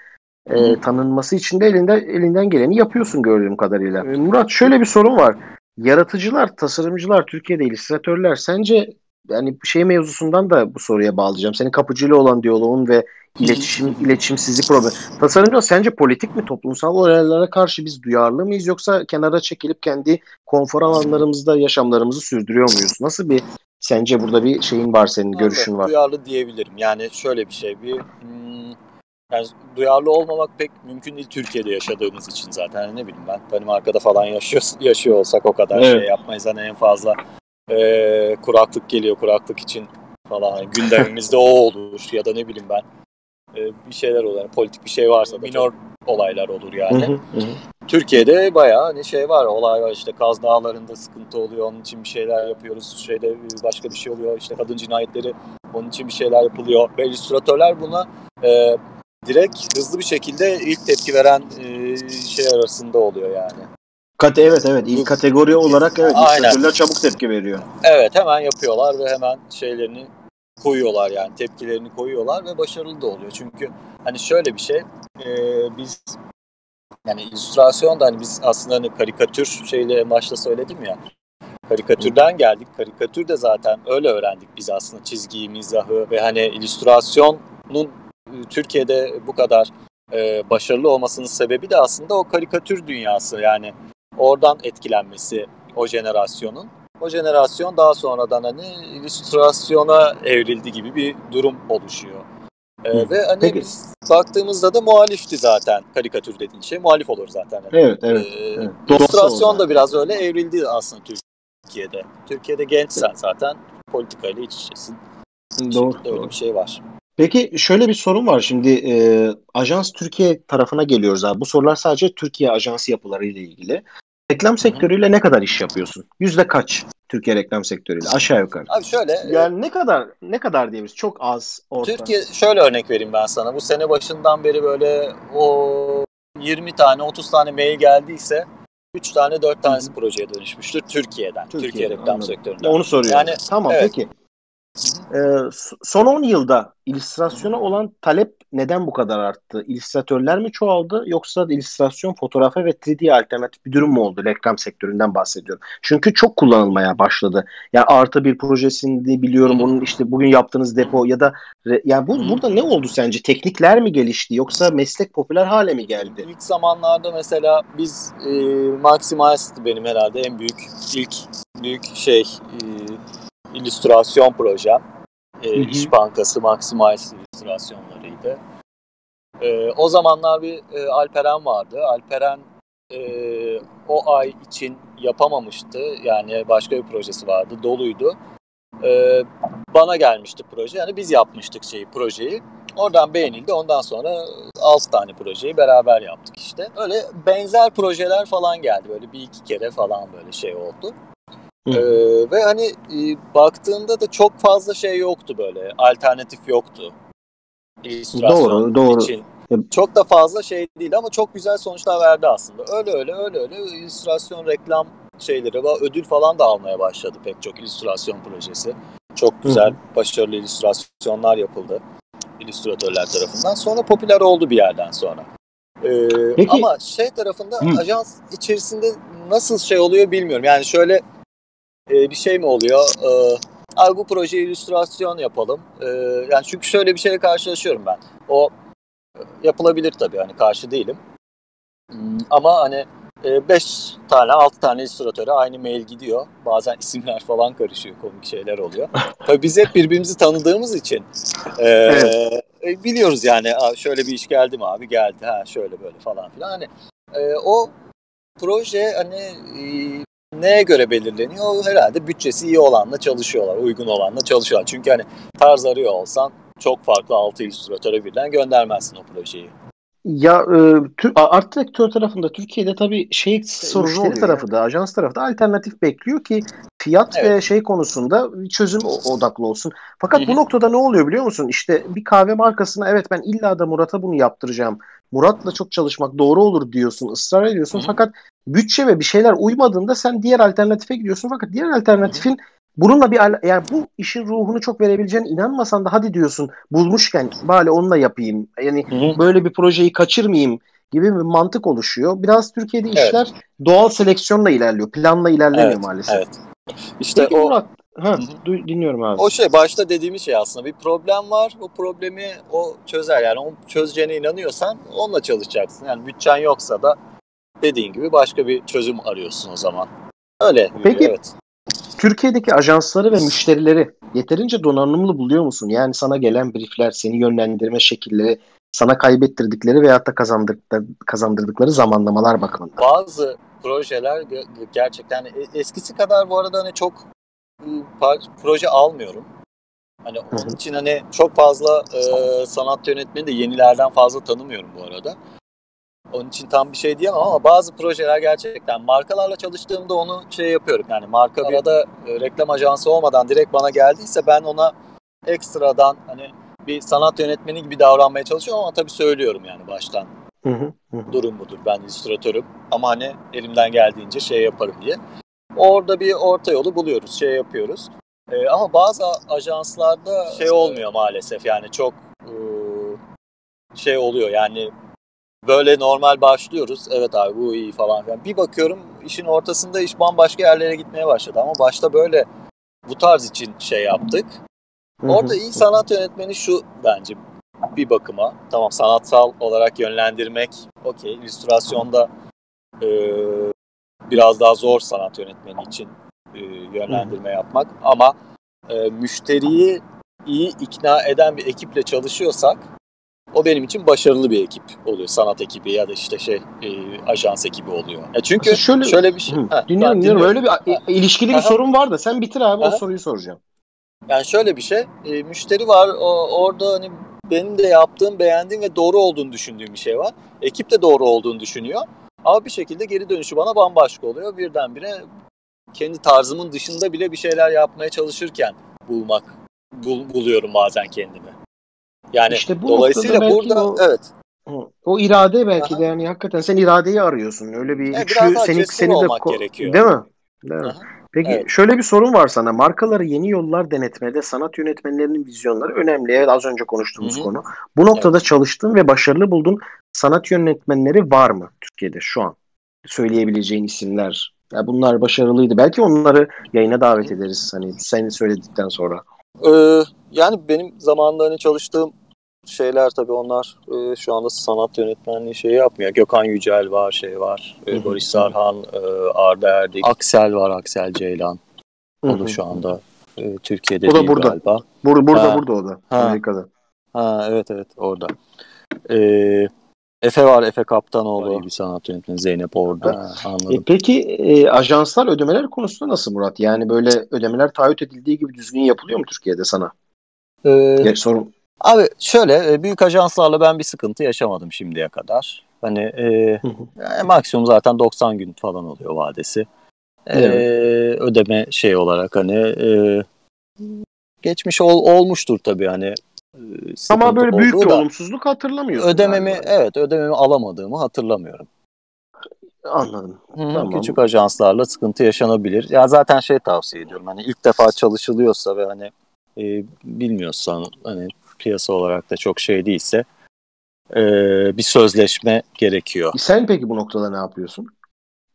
e, tanınması için de elinden elinden geleni yapıyorsun gördüğüm kadarıyla. E, Murat şöyle bir sorun var. Yaratıcılar, tasarımcılar, Türkiye'de illüstratörler sence yani şey mevzusundan da bu soruya bağlayacağım. Senin kapıcıyla olan diyaloğun ve iletişim iletişimsizlik problemi. Tasarımcılar sence politik mi toplumsal olaylara karşı biz duyarlı mıyız yoksa kenara çekilip kendi konfor alanlarımızda yaşamlarımızı sürdürüyor muyuz? Nasıl bir sence burada bir şeyin var senin görüşün var? Duyarlı diyebilirim. Yani şöyle bir şey, bir hmm, yani duyarlı olmamak pek mümkün değil Türkiye'de yaşadığımız için zaten. Yani ne bileyim ben Danimarka'da falan yaşıyor, yaşıyor olsak o kadar Evet. şey yapmayız. Hani en fazla eee, kuraklık geliyor kuraklık için falan. Hani gündemimizde o olur ya da ne bileyim ben eee, bir şeyler olur. Yani politik bir şey varsa da minor olaylar olur yani. hı, hı hı. Türkiye'de bayağı hani şey var, olay var işte Kaz Dağları'nda sıkıntı oluyor, onun için bir şeyler yapıyoruz. Şeyde başka bir şey oluyor, işte kadın cinayetleri, onun için bir şeyler yapılıyor. Ve illüstratörler buna e, direkt hızlı bir şekilde ilk tepki veren e, şey arasında oluyor yani. Kate evet evet ilk kategori olarak evet Aynen. çabuk tepki veriyor. Evet hemen yapıyorlar ve hemen şeylerini koyuyorlar yani tepkilerini koyuyorlar ve başarılı da oluyor. Çünkü hani şöyle bir şey e, biz yani illüstrasyon da hani biz aslında hani karikatür şeyle başta söyledim ya karikatürden geldik. Karikatür de zaten öyle öğrendik biz aslında çizgiyi, mizahı ve hani illüstrasyonun Türkiye'de bu kadar e, başarılı olmasının sebebi de aslında o karikatür dünyası yani oradan etkilenmesi o jenerasyonun. O jenerasyon daha sonradan hani illüstrasyona evrildi gibi bir durum oluşuyor. Ee, Hı. ve hani Peki. biz baktığımızda da muhalifti zaten karikatür dediğin şey. Muhalif olur zaten. Yani. Evet evet. Ee, evet. İllüstrasyon da biraz öyle evrildi aslında Türkiye'de. Türkiye'de gençsen zaten politikayla iç içesin. Doğru, öyle doğru. bir şey var. Peki şöyle bir sorun var. Şimdi e, Ajans Türkiye tarafına geliyoruz abi. Bu sorular sadece Türkiye ajansı yapıları ile ilgili. Reklam sektörüyle ne kadar iş yapıyorsun? Yüzde kaç Türkiye reklam sektörüyle aşağı yukarı? Abi şöyle e, Yani ne kadar ne kadar diyebiliriz? Çok az, orta. Türkiye şöyle örnek vereyim ben sana. Bu sene başından beri böyle o 20 tane 30 tane mail geldiyse 3 tane 4 tanesi projeye dönüşmüştür Türkiye'den. Türkiye Türkiye'den, reklam anladım. sektöründen. Onu soruyorum. Yani, tamam evet. peki. Ee, son 10 yılda illüstrasyona olan talep neden bu kadar arttı? İllüstratörler mi çoğaldı yoksa illüstrasyon, fotoğrafa ve 3D alternatif bir durum mu oldu? Reklam sektöründen bahsediyorum. Çünkü çok kullanılmaya başladı. Yani artı bir projesinde biliyorum bunun işte bugün yaptığınız depo ya da yani bu burada ne oldu sence? Teknikler mi gelişti yoksa meslek popüler hale mi geldi? İlk zamanlarda mesela biz e, Maximize'dı benim herhalde en büyük ilk büyük şey e, illüstrasyon projem. E, Hı hı. İş Bankası Maximize illüstrasyonlarıydı. E, o zamanlar bir e, Alperen vardı. Alperen e, o ay için yapamamıştı. Yani başka bir projesi vardı. Doluydu. E, bana gelmişti proje. Yani biz yapmıştık şeyi projeyi. Oradan beğenildi. Ondan sonra 6 tane projeyi beraber yaptık işte. Öyle benzer projeler falan geldi. Böyle bir iki kere falan böyle şey oldu. Hı. Ee, ve hani e, baktığında da çok fazla şey yoktu böyle. Alternatif yoktu. Doğru, doğru. için. Çok da fazla şey değil ama çok güzel sonuçlar verdi aslında. Öyle öyle öyle öyle illüstrasyon reklam şeyleri var. Ödül falan da almaya başladı pek çok illüstrasyon projesi. Çok güzel, başarılı illüstrasyonlar yapıldı illüstratörler tarafından. Sonra popüler oldu bir yerden sonra. Ee, Peki- ama şey tarafında Hı. ajans içerisinde nasıl şey oluyor bilmiyorum. Yani şöyle e, bir şey mi oluyor? Ee, abi bu projeye illüstrasyon yapalım. Ee, yani çünkü şöyle bir şeyle karşılaşıyorum ben. O e, yapılabilir tabii hani karşı değilim. Hmm, Ama hani 5 tane 6 tane illüstratöre aynı mail gidiyor. Bazen isimler falan karışıyor. Komik şeyler oluyor. Tabii biz hep birbirimizi tanıdığımız için e, Evet. e, biliyoruz yani "Aa, şöyle bir iş geldi mi abi geldi ha şöyle böyle falan filan. Hani e, o proje hani e, neye göre belirleniyor? Herhalde bütçesi iyi olanla çalışıyorlar, uygun olanla çalışıyorlar. Çünkü hani tarz arıyor olsan çok farklı 6 illüstratöre birden göndermezsin o projeyi. Ya e, tü- a- art direktör tarafında Türkiye'de tabii şey sorunu müşteri oluyor. tarafı da ajans tarafı da alternatif bekliyor ki fiyat Evet. ve şey konusunda bir çözüm odaklı olsun. Fakat bu noktada ne oluyor biliyor musun? İşte bir kahve markasına evet ben illa da Murat'a bunu yaptıracağım. Murat'la çok çalışmak doğru olur diyorsun, ısrar ediyorsun. Hı hı. Fakat bütçe ve bir şeyler uymadığında sen diğer alternatife gidiyorsun. Fakat diğer alternatifin bununla bir yani bu işin ruhunu çok verebileceğine inanmasan da hadi diyorsun bulmuşken bari onunla yapayım. Yani böyle bir projeyi kaçırmayayım gibi bir mantık oluşuyor. Biraz Türkiye'de Evet. işler doğal seleksiyonla ilerliyor. Planla ilerlemiyor Evet, maalesef. Evet. İşte Peki o Murat, ha, du- dinliyorum abi. O şey başta dediğimiz şey aslında bir problem var. O problemi o çözer yani o çözeceğine inanıyorsan onunla çalışacaksın. Yani bütçen yoksa da dediğin gibi başka bir çözüm arıyorsun o zaman. Öyle. Peki- evet. Türkiye'deki ajansları ve müşterileri yeterince donanımlı buluyor musun? Yani sana gelen briefler, seni yönlendirme şekilleri, sana kaybettirdikleri veyahut da kazandırdıkları, kazandırdıkları zamanlamalar bakımından. Bazı projeler ge- gerçekten e- eskisi kadar bu arada hani çok ı, par- proje almıyorum. Hani onun için hani çok fazla e, sanat yönetmeni de yenilerden fazla tanımıyorum bu arada. Onun için tam bir şey diyemem ama bazı projeler gerçekten markalarla çalıştığımda onu şey yapıyorum. Yani marka bir arada e, reklam ajansı olmadan direkt bana geldiyse ben ona ekstradan hani bir sanat yönetmeni gibi davranmaya çalışıyorum ama tabii söylüyorum yani baştan. Hı hı, hı. Durum budur. Ben illüstratörüm ama hani elimden geldiğince şey yaparım diye. Orada bir orta yolu buluyoruz, şey yapıyoruz. Ee, ama bazı ajanslarda şey olmuyor maalesef yani çok şey oluyor yani böyle normal başlıyoruz. Evet abi bu iyi falan filan. Bir bakıyorum işin ortasında iş bambaşka yerlere gitmeye başladı ama başta böyle bu tarz için şey yaptık. Orada iyi sanat yönetmeni şu bence bir bakıma. Tamam sanatsal olarak yönlendirmek okey. İllüstrasyonda e, biraz daha zor sanat yönetmeni için e, yönlendirme yapmak. Ama e, müşteriyi iyi ikna eden bir ekiple çalışıyorsak o benim için başarılı bir ekip oluyor. Sanat ekibi ya da işte şey e, ajans ekibi oluyor. Ya çünkü Aslında şöyle, şöyle- bir şey. Hı, Ha, dinliyorum, dinliyorum. Öyle bir ilişkili bir Aha. sorun var da sen bitir abi o Aha. soruyu soracağım. Yani şöyle bir şey, e, müşteri var o, orada hani benim de yaptığım, beğendiğim ve doğru olduğunu düşündüğüm bir şey var. Ekip de doğru olduğunu düşünüyor. Ama bir şekilde geri dönüşü bana bambaşka oluyor. Birdenbire kendi tarzımın dışında bile bir şeyler yapmaya çalışırken bulmak, bul- buluyorum bazen kendimi. Yani İşte bu dolayısıyla burada o- evet. O irade belki Aha. de yani hakikaten sen iradeyi arıyorsun. Öyle bir Evet, güçlü daha seni de gerekiyor. Değil mi? Değil mi? Aha. Peki Evet. şöyle bir sorun var sana. Markaları yeni yollar denetmede sanat yönetmenlerinin vizyonları önemli. Evet az önce konuştuğumuz Hı hı. konu. Bu noktada çalıştığın ve başarılı bulduğun sanat yönetmenleri var mı Türkiye'de şu an? Söyleyebileceğin isimler. Ya bunlar başarılıydı. Belki onları yayına davet Hı. ederiz hani sen söyledikten sonra. Ee, yani benim zamanında hani çalıştığım şeyler tabii onlar e, şu anda sanat yönetmenliği şeyi yapmıyor. Gökhan Yücel var, şey var. e. Boris Sarhan, e, Arda Erdik. Aksel var, Aksel Ceylan. O da şu anda e, Türkiye'de O da değil burada. galiba. Bur- burada Ha. burada o da. Ha. Amerika'da. Ha evet evet orada. Ee, Efe var, Efe Kaptanoğlu. Bir sanat yönetmeni Zeynep orada. E, Anladım. peki e, ajanslar ödemeler konusunda nasıl Murat? Yani böyle ödemeler taahhüt edildiği gibi düzgün yapılıyor mu Türkiye'de sana? Ee, sorun. Abi şöyle e, büyük ajanslarla ben bir sıkıntı yaşamadım şimdiye kadar. Hani e, yani maksimum zaten 90 gün falan oluyor vadesi. E, ödeme şey olarak hani e, geçmiş ol, olmuştur tabii hani. E, Ama böyle büyük bir olumsuzluk hatırlamıyorsun Ödememi galiba. evet ödememi alamadığımı hatırlamıyorum. Anladım. Hı Tamam. Küçük ajanslarla sıkıntı yaşanabilir. Ya zaten şey tavsiye ediyorum. Hani ilk defa çalışılıyorsa ve hani e, bilmiyorsan hani piyasa olarak da çok şey değilse e, bir sözleşme gerekiyor. Sen peki bu noktada ne yapıyorsun?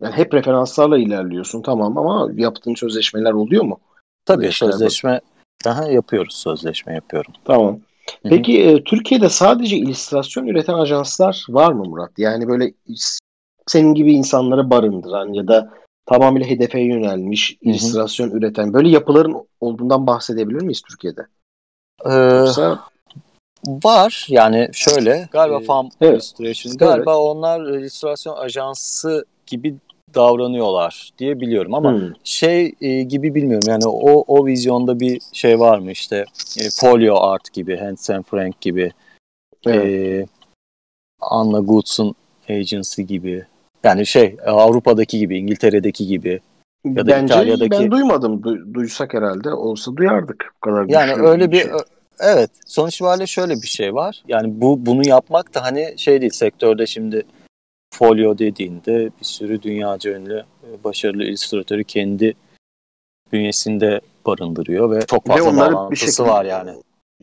Yani hep referanslarla ilerliyorsun tamam ama yaptığın sözleşmeler oluyor mu? Tabii sözleşme daha yapıyoruz sözleşme yapıyorum. Tamam. Peki e, Türkiye'de sadece illüstrasyon üreten ajanslar var mı Murat? Yani böyle senin gibi insanları barındıran ya da tamamıyla hedefe yönelmiş illüstrasyon üreten böyle yapıların olduğundan bahsedebilir miyiz Türkiye'de? Ee, Yoksa var yani şöyle galiba Ee, Farm evet. Illustration galiba onlar illüstrasyon ajansı gibi davranıyorlar diye biliyorum ama Hmm. şey e, gibi bilmiyorum yani o o vizyonda bir şey var mı işte e, Folio Art gibi Hans and Frank gibi Evet. e, Anna Goods'un Agency gibi yani şey Avrupa'daki gibi İngiltere'deki gibi ya da Bence İtalya'daki- ben duymadım. Du- duysak herhalde olsa duyardık. Bu kadar Yani öyle bir şey. evet sonuç itibariyle şöyle bir şey var. Yani bu bunu yapmak da hani şey değil sektörde şimdi folyo dediğinde bir sürü dünyaca ünlü e, başarılı illüstratörü kendi bünyesinde barındırıyor ve çok Ve fazla bir bağlantısı şekilde- var yani.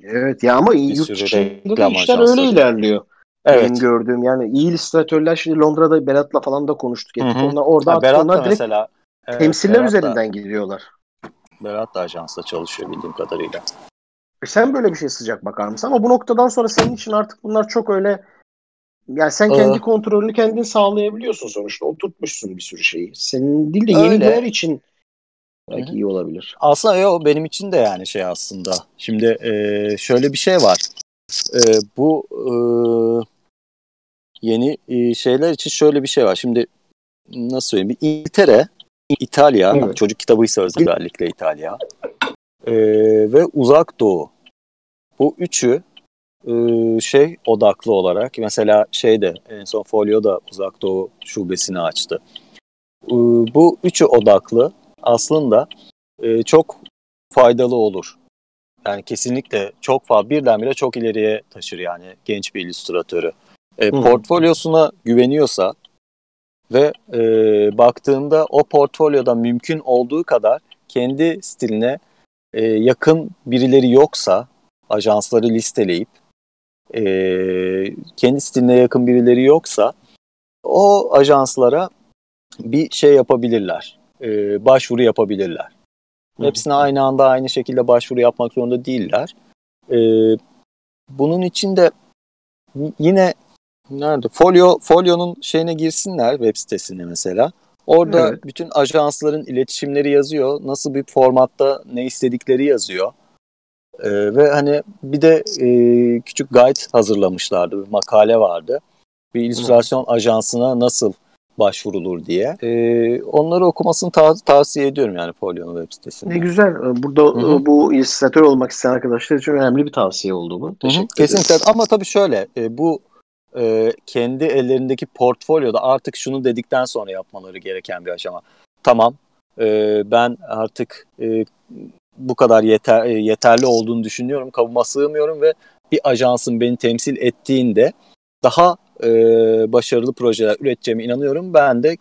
Evet ya ama Bir yurt dışında da işler öyle ilerliyor. Evet. Benim gördüğüm yani iyi illüstratörler şimdi Londra'da Berat'la falan da konuştuk. Hı hı. Onlar orada Ha, Berat da onlar direkt mesela evet, temsiller Berat da- üzerinden gidiyorlar. Berat da ajansta çalışıyor bildiğim kadarıyla. E Sen böyle bir şey sıcak bakar mısın? Ama bu noktadan sonra senin için artık bunlar çok öyle yani sen kendi Ee, kontrolünü kendin sağlayabiliyorsun sonuçta. Oturtmuşsun bir sürü şeyi. Senin değil de yeniler için belki Hı hı. iyi olabilir. Aslında yo, benim için de yani şey aslında. Şimdi e, şöyle bir şey var. E, bu e, yeni e, şeyler için şöyle bir şey var. Şimdi nasıl söyleyeyim? Bir İngiltere, İtalya, Evet. çocuk kitabıysa özellikle İtalya e, ve Uzak Doğu. Bu üçü şey odaklı olarak mesela şeyde en son Folio da Uzak Doğu şubesini açtı. E, bu üçü odaklı aslında e, çok faydalı olur. yani kesinlikle çok fazla birdenbire çok ileriye taşır yani genç bir illüstratörü. E, portfolyosuna güveniyorsa ve e, baktığında o portfolyoda mümkün olduğu kadar kendi stiline e, yakın birileri yoksa ajansları listeleyip e, kendi stiline yakın birileri yoksa o ajanslara bir şey yapabilirler. E, başvuru yapabilirler. Hı. Hepsine aynı anda aynı şekilde başvuru yapmak zorunda değiller. E, bunun için de yine nerede? Folio Folio'nun şeyine girsinler web sitesine mesela. Orada evet. bütün ajansların iletişimleri yazıyor. Nasıl bir formatta ne istedikleri yazıyor. Ee, ve hani bir de e, küçük guide hazırlamışlardı. Bir makale vardı. Bir illüstrasyon ajansına nasıl başvurulur diye. Ee, onları okumasını ta- tavsiye ediyorum yani Folio'nun web sitesinde. Ne güzel. Ee, burada Hı-hı. bu illüstratör olmak isteyen arkadaşlar için önemli bir tavsiye oldu bu. Teşekkür Kesinlikle. Ama tabii şöyle e, bu e, kendi ellerindeki portfolyoda artık şunu dedikten sonra yapmaları gereken bir aşama. Tamam e, ben artık e, bu kadar yeter, e, yeterli olduğunu düşünüyorum. Kabıma sığmıyorum ve bir ajansın beni temsil ettiğinde daha e, başarılı projeler üreteceğime inanıyorum. Ben de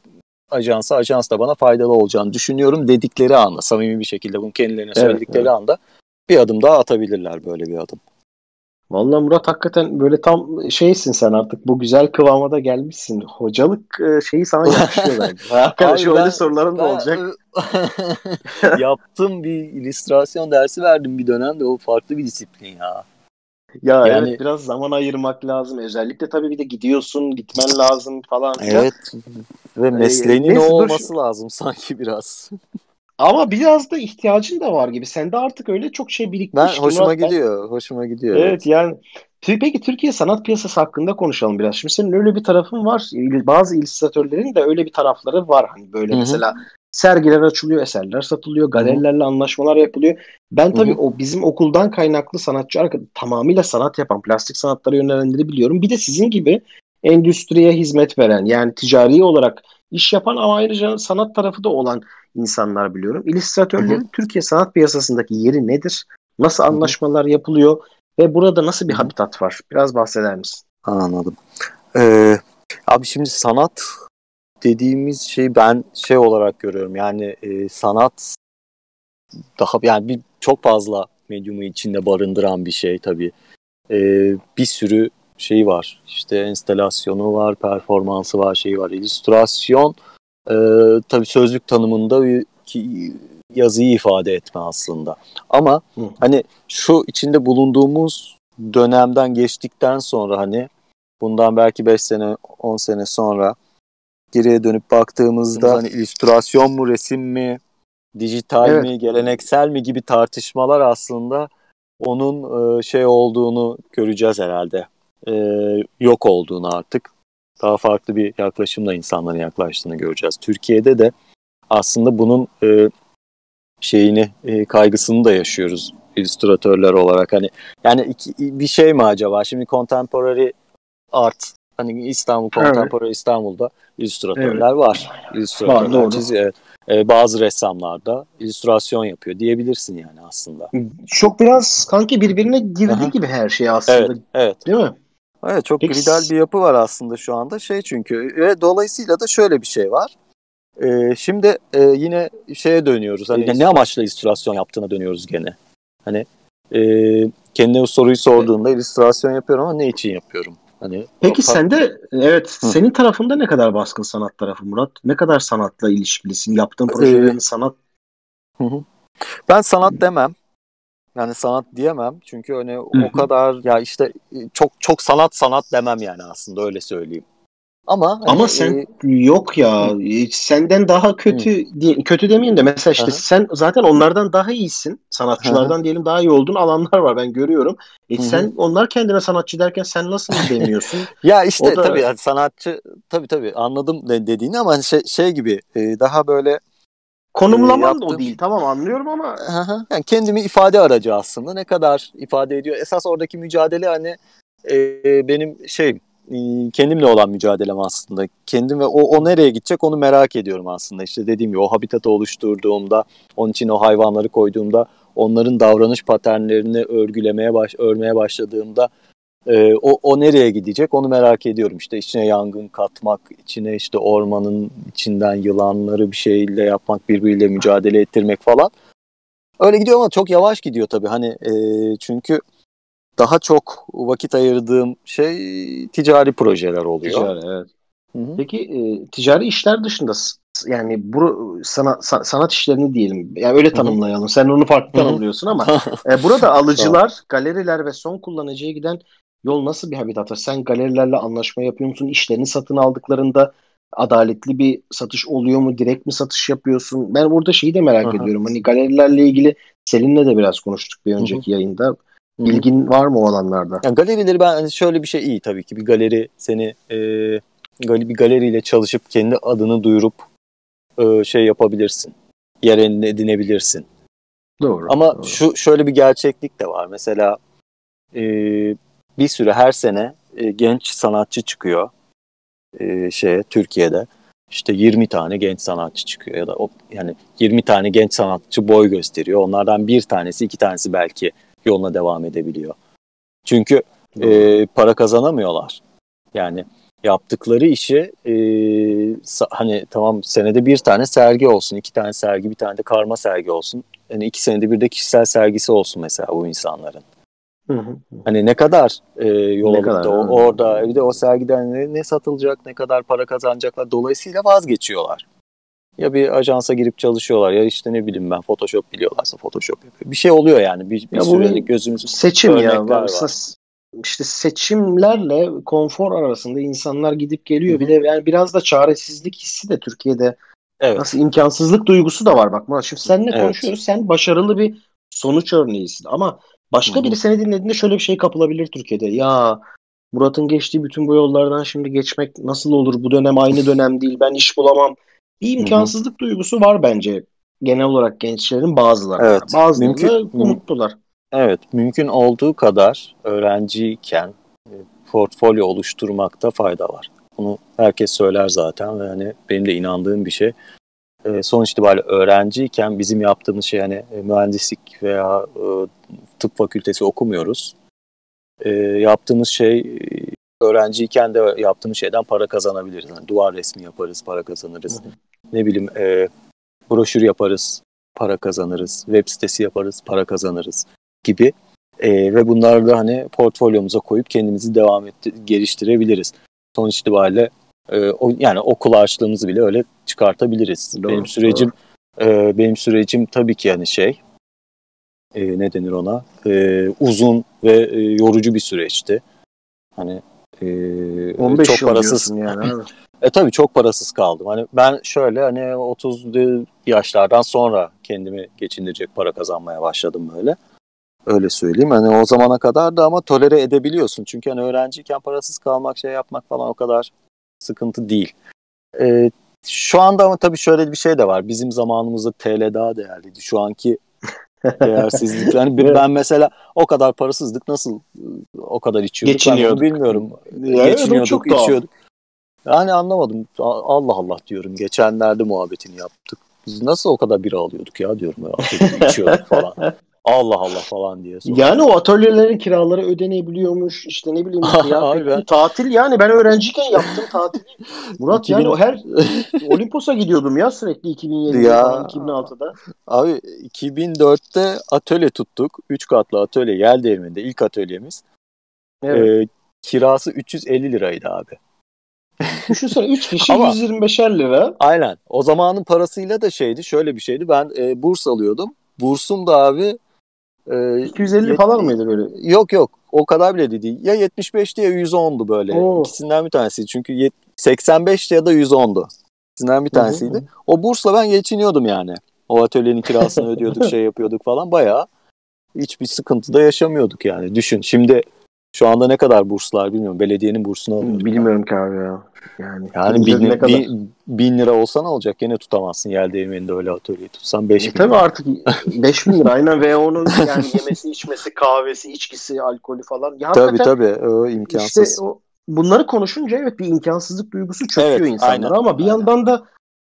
ajansa, ajans da bana faydalı olacağını düşünüyorum dedikleri anda, samimi bir şekilde bunu kendilerine söyledikleri evet, evet. anda bir adım daha atabilirler böyle bir adım. Vallahi Murat hakikaten böyle tam şeysin sen artık bu güzel kıvama da gelmişsin. Hocalık e, şeyi sana yakışıyor bence. Arkadaş öyle ben, sorularım da olacak. yaptım bir illüstrasyon dersi verdim bir dönemde o farklı bir disiplin ya. Ya yani, evet biraz zaman ayırmak lazım. Özellikle tabii bir de gidiyorsun, gitmen lazım falan. Evet. Ve ee, mesleğinin ee, o olması lazım sanki biraz. Ama biraz da ihtiyacın da var gibi. Sende artık öyle çok şey birikmiş. Ben hoşuma Murat, gidiyor. Ben... Hoşuma gidiyor. Evet, evet yani peki Türkiye sanat piyasası hakkında konuşalım biraz. Şimdi senin öyle bir tarafın var. Bazı illüstratörlerin de öyle bir tarafları var. Hani böyle Hı-hı. mesela sergiler açılıyor, eserler satılıyor, galerilerle anlaşmalar yapılıyor. Ben tabii Hı-hı. o bizim okuldan kaynaklı sanatçı tamamıyla sanat yapan, plastik sanatlara yönelenleri biliyorum. Bir de sizin gibi endüstriye hizmet veren yani ticari olarak iş yapan ama ayrıca sanat tarafı da olan insanlar biliyorum. İllüstratörlerin Türkiye sanat piyasasındaki yeri nedir? Nasıl anlaşmalar yapılıyor ve burada nasıl bir habitat var? Biraz bahseder misin? Anladım. Ee, abi şimdi sanat dediğimiz şey ben şey olarak görüyorum. Yani e, sanat daha yani bir çok fazla medyumu içinde barındıran bir şey tabii. E, bir sürü şey var. İşte enstalasyonu var, performansı var, şeyi var. İllüstrasyon e, tabii sözlük tanımında bir ki, yazıyı ifade etme aslında. Ama Hı. hani şu içinde bulunduğumuz dönemden geçtikten sonra hani bundan belki 5 sene 10 sene sonra geriye dönüp baktığımızda hani illüstrasyon mu resim mi dijital evet. mi geleneksel mi gibi tartışmalar aslında onun e, şey olduğunu göreceğiz herhalde. E, yok olduğunu artık daha farklı bir yaklaşımla insanların yaklaştığını göreceğiz. Türkiye'de de aslında bunun e, şeyini e, kaygısını da yaşıyoruz illüstratörler olarak hani yani iki, bir şey mi acaba şimdi contemporary art hani İstanbul contemporary evet. İstanbul'da illüstratörler evet. var. İllüstratörler var, doğru. çiziyor. Ee, bazı ressamlar da illüstrasyon yapıyor diyebilirsin yani aslında. Çok biraz kanki birbirine girdi gibi her şey aslında. Evet, evet. Değil mi? Evet çok Peki. gridal bir yapı var aslında şu anda. Şey çünkü ve dolayısıyla da şöyle bir şey var. Ee, şimdi e, yine şeye dönüyoruz. Hani ne amaçla illüstrasyon yaptığına dönüyoruz gene. Hani e, kendine o soruyu sorduğunda illüstrasyon yapıyorum ama ne için yapıyorum? Hani Peki sende evet Hı. senin tarafında ne kadar baskın sanat tarafı Murat? Ne kadar sanatla ilişkilisin? Yaptığın projelerin ee, sanat Hı hı. Ben sanat demem. Yani sanat diyemem çünkü hani Hı-hı. o kadar ya işte çok çok sanat sanat demem yani aslında öyle söyleyeyim. Ama hani, ama sen e, yok ya hı. E, senden daha kötü diye, kötü demeyeyim de mesela işte Aha. sen zaten onlardan daha iyisin. Sanatçılardan Aha. diyelim daha iyi olduğun alanlar var ben görüyorum. E Hı-hı. sen onlar kendine sanatçı derken sen nasıl demiyorsun? ya işte da... tabii yani sanatçı tabii tabii anladım dediğini ama hani şey, şey gibi e, daha böyle Konumlaman e, da o değil tamam anlıyorum ama. yani kendimi ifade aracı aslında ne kadar ifade ediyor. Esas oradaki mücadele hani e, benim şey e, kendimle olan mücadelem aslında. Kendim ve o, o nereye gidecek onu merak ediyorum aslında. İşte dediğim gibi o habitatı oluşturduğumda, onun için o hayvanları koyduğumda onların davranış paternlerini örgülemeye baş, örmeye başladığımda e, o, o nereye gidecek onu merak ediyorum. İşte içine yangın katmak, içine işte ormanın içinden yılanları bir şeyle yapmak, birbiriyle mücadele ettirmek falan. Öyle gidiyor ama çok yavaş gidiyor tabii. Hani e, çünkü daha çok vakit ayırdığım şey ticari projeler oluyor. Ticari evet. Hı-hı. Peki e, ticari işler dışında yani bu sana, sanat işlerini diyelim. Yani öyle tanımlayalım. Hı-hı. Sen onu farklı tanımlıyorsun ama e, burada alıcılar, galeriler ve son kullanıcıya giden yol nasıl bir habitat var? Sen galerilerle anlaşma yapıyor musun? İşlerini satın aldıklarında adaletli bir satış oluyor mu? Direkt mi satış yapıyorsun? Ben burada şeyi de merak Aha. ediyorum. Hani galerilerle ilgili Selin'le de biraz konuştuk bir önceki Hı-hı. yayında. İlgin var mı o alanlarda? Yani galerileri ben hani şöyle bir şey iyi tabii ki bir galeri seni e, bir galeriyle çalışıp kendi adını duyurup e, şey yapabilirsin. Yer edinebilirsin. Doğru. Ama doğru. şu şöyle bir gerçeklik de var. Mesela e, bir süre her sene e, genç sanatçı çıkıyor e, şeye Türkiye'de. İşte 20 tane genç sanatçı çıkıyor ya da o, yani 20 tane genç sanatçı boy gösteriyor. Onlardan bir tanesi, iki tanesi belki yoluna devam edebiliyor. Çünkü e, para kazanamıyorlar. Yani yaptıkları işi e, hani tamam senede bir tane sergi olsun, iki tane sergi, bir tane de karma sergi olsun. Yani iki senede bir de kişisel sergisi olsun mesela bu insanların. Hı hı. Hani ne kadar e, yol ne kadar, o, orada bir de o sergiden ne, ne satılacak, ne kadar para kazanacaklar. Dolayısıyla vazgeçiyorlar. Ya bir ajansa girip çalışıyorlar ya işte ne bileyim ben Photoshop biliyorlarsa Photoshop yapıyor. Bir şey oluyor yani. Bir, bir sürelik gözümüz seçim ya. Var. İşte seçimlerle konfor arasında insanlar gidip geliyor. Hı-hı. Bir de yani biraz da çaresizlik hissi de Türkiye'de evet. nasıl imkansızlık duygusu da var bak Murat. Şimdi seninle evet. konuşuyoruz. Sen başarılı bir sonuç örneğisin ama başka Hı-hı. biri seni dinlediğinde şöyle bir şey kapılabilir Türkiye'de. Ya Murat'ın geçtiği bütün bu yollardan şimdi geçmek nasıl olur? Bu dönem aynı dönem değil. Ben iş bulamam. Bir imkansızlık Hı-hı. duygusu var bence genel olarak gençlerin bazıları. Evet. Bazıları mümkün, umutlular. Evet, mümkün olduğu kadar öğrenciyken e, portfolyo oluşturmakta fayda var. Bunu herkes söyler zaten ve hani benim de inandığım bir şey. E, sonuç itibariyle öğrenciyken bizim yaptığımız şey hani e, mühendislik veya tıp fakültesi okumuyoruz. Yaptığımız şey öğrenciyken de yaptığımız şeyden para kazanabiliriz. Yani duvar resmi yaparız, para kazanırız. Hı hı. Ne bileyim broşür yaparız, para kazanırız. Web sitesi yaparız, para kazanırız gibi e, ve bunları da hani portfolyomuza koyup kendimizi devam etti, geliştirebiliriz. Sonuç itibariyle e, o, yani okul harçlığımızı bile öyle çıkartabiliriz. Doğru, benim sürecim E, benim sürecim tabii ki yani şey e, ne denir ona e, uzun ve e, yorucu bir süreçti. Hani e, 15 çok parasız yani. e tabii çok parasız kaldım. Hani ben şöyle hani 30 yaşlardan sonra kendimi geçindirecek para kazanmaya başladım böyle. Öyle söyleyeyim. Hani o zamana kadar da ama tolere edebiliyorsun. Çünkü hani öğrenciyken parasız kalmak, şey yapmak falan o kadar sıkıntı değil. Ee, şu anda ama tabii şöyle bir şey de var. Bizim zamanımızda TL daha değerliydi. Şu anki değersizlik. Yani evet. ben mesela o kadar parasızlık nasıl o kadar içiyorduk Geçiniyorduk. ben bilmiyorum. Ya Geçiniyorduk, çok içiyorduk. Yani anlamadım. Allah Allah diyorum. Geçenlerde muhabbetini yaptık. Biz nasıl o kadar bira alıyorduk ya diyorum. Ya, içiyorduk falan. Allah Allah falan diye. Sonra. Yani o atölyelerin kiraları ödenebiliyormuş. İşte ne bileyim ya, ben... tatil yani ben öğrenciyken yaptım tatil. Murat 2000... yani o her Olimpos'a gidiyordum ya sürekli 2007'de ya, falan 2006'da. Abi 2004'te atölye tuttuk. 3 katlı atölye Yel Değirmeni'nde ilk atölyemiz. Evet. Ee, kirası 350 liraydı abi. Düşünsene 3 kişi Ama, 125'er lira. Aynen. O zamanın parasıyla da şeydi şöyle bir şeydi. Ben e, burs alıyordum. Bursum da abi e, 250 yet- falan mıydı böyle? Yok yok o kadar bile değil. Ya 75'ti ya 110'du böyle. Oo. İkisinden bir tanesi. Çünkü yet- 85'ti ya da 110'du. İkisinden bir tanesiydi. Hı hı. O bursla ben geçiniyordum yani. O atölyenin kirasını ödüyorduk, şey yapıyorduk falan. Bayağı hiçbir sıkıntı da yaşamıyorduk yani. Düşün şimdi şu anda ne kadar burslar bilmiyorum. Belediyenin bursunu alıyorduk. Bilmiyorum ki abi ya. Yani, yani bin, ne kadar? bin, bin lira olsa ne olacak? Gene tutamazsın yer değirmeninde öyle atölyeyi tutsan 5 e, bin Tabii artık 5 bin lira aynen ve onun yani yemesi içmesi kahvesi içkisi alkolü falan. Ya tabii tabii o imkansız. Işte o, bunları konuşunca evet bir imkansızlık duygusu çöküyor evet, insanlara ama bir evet. yandan da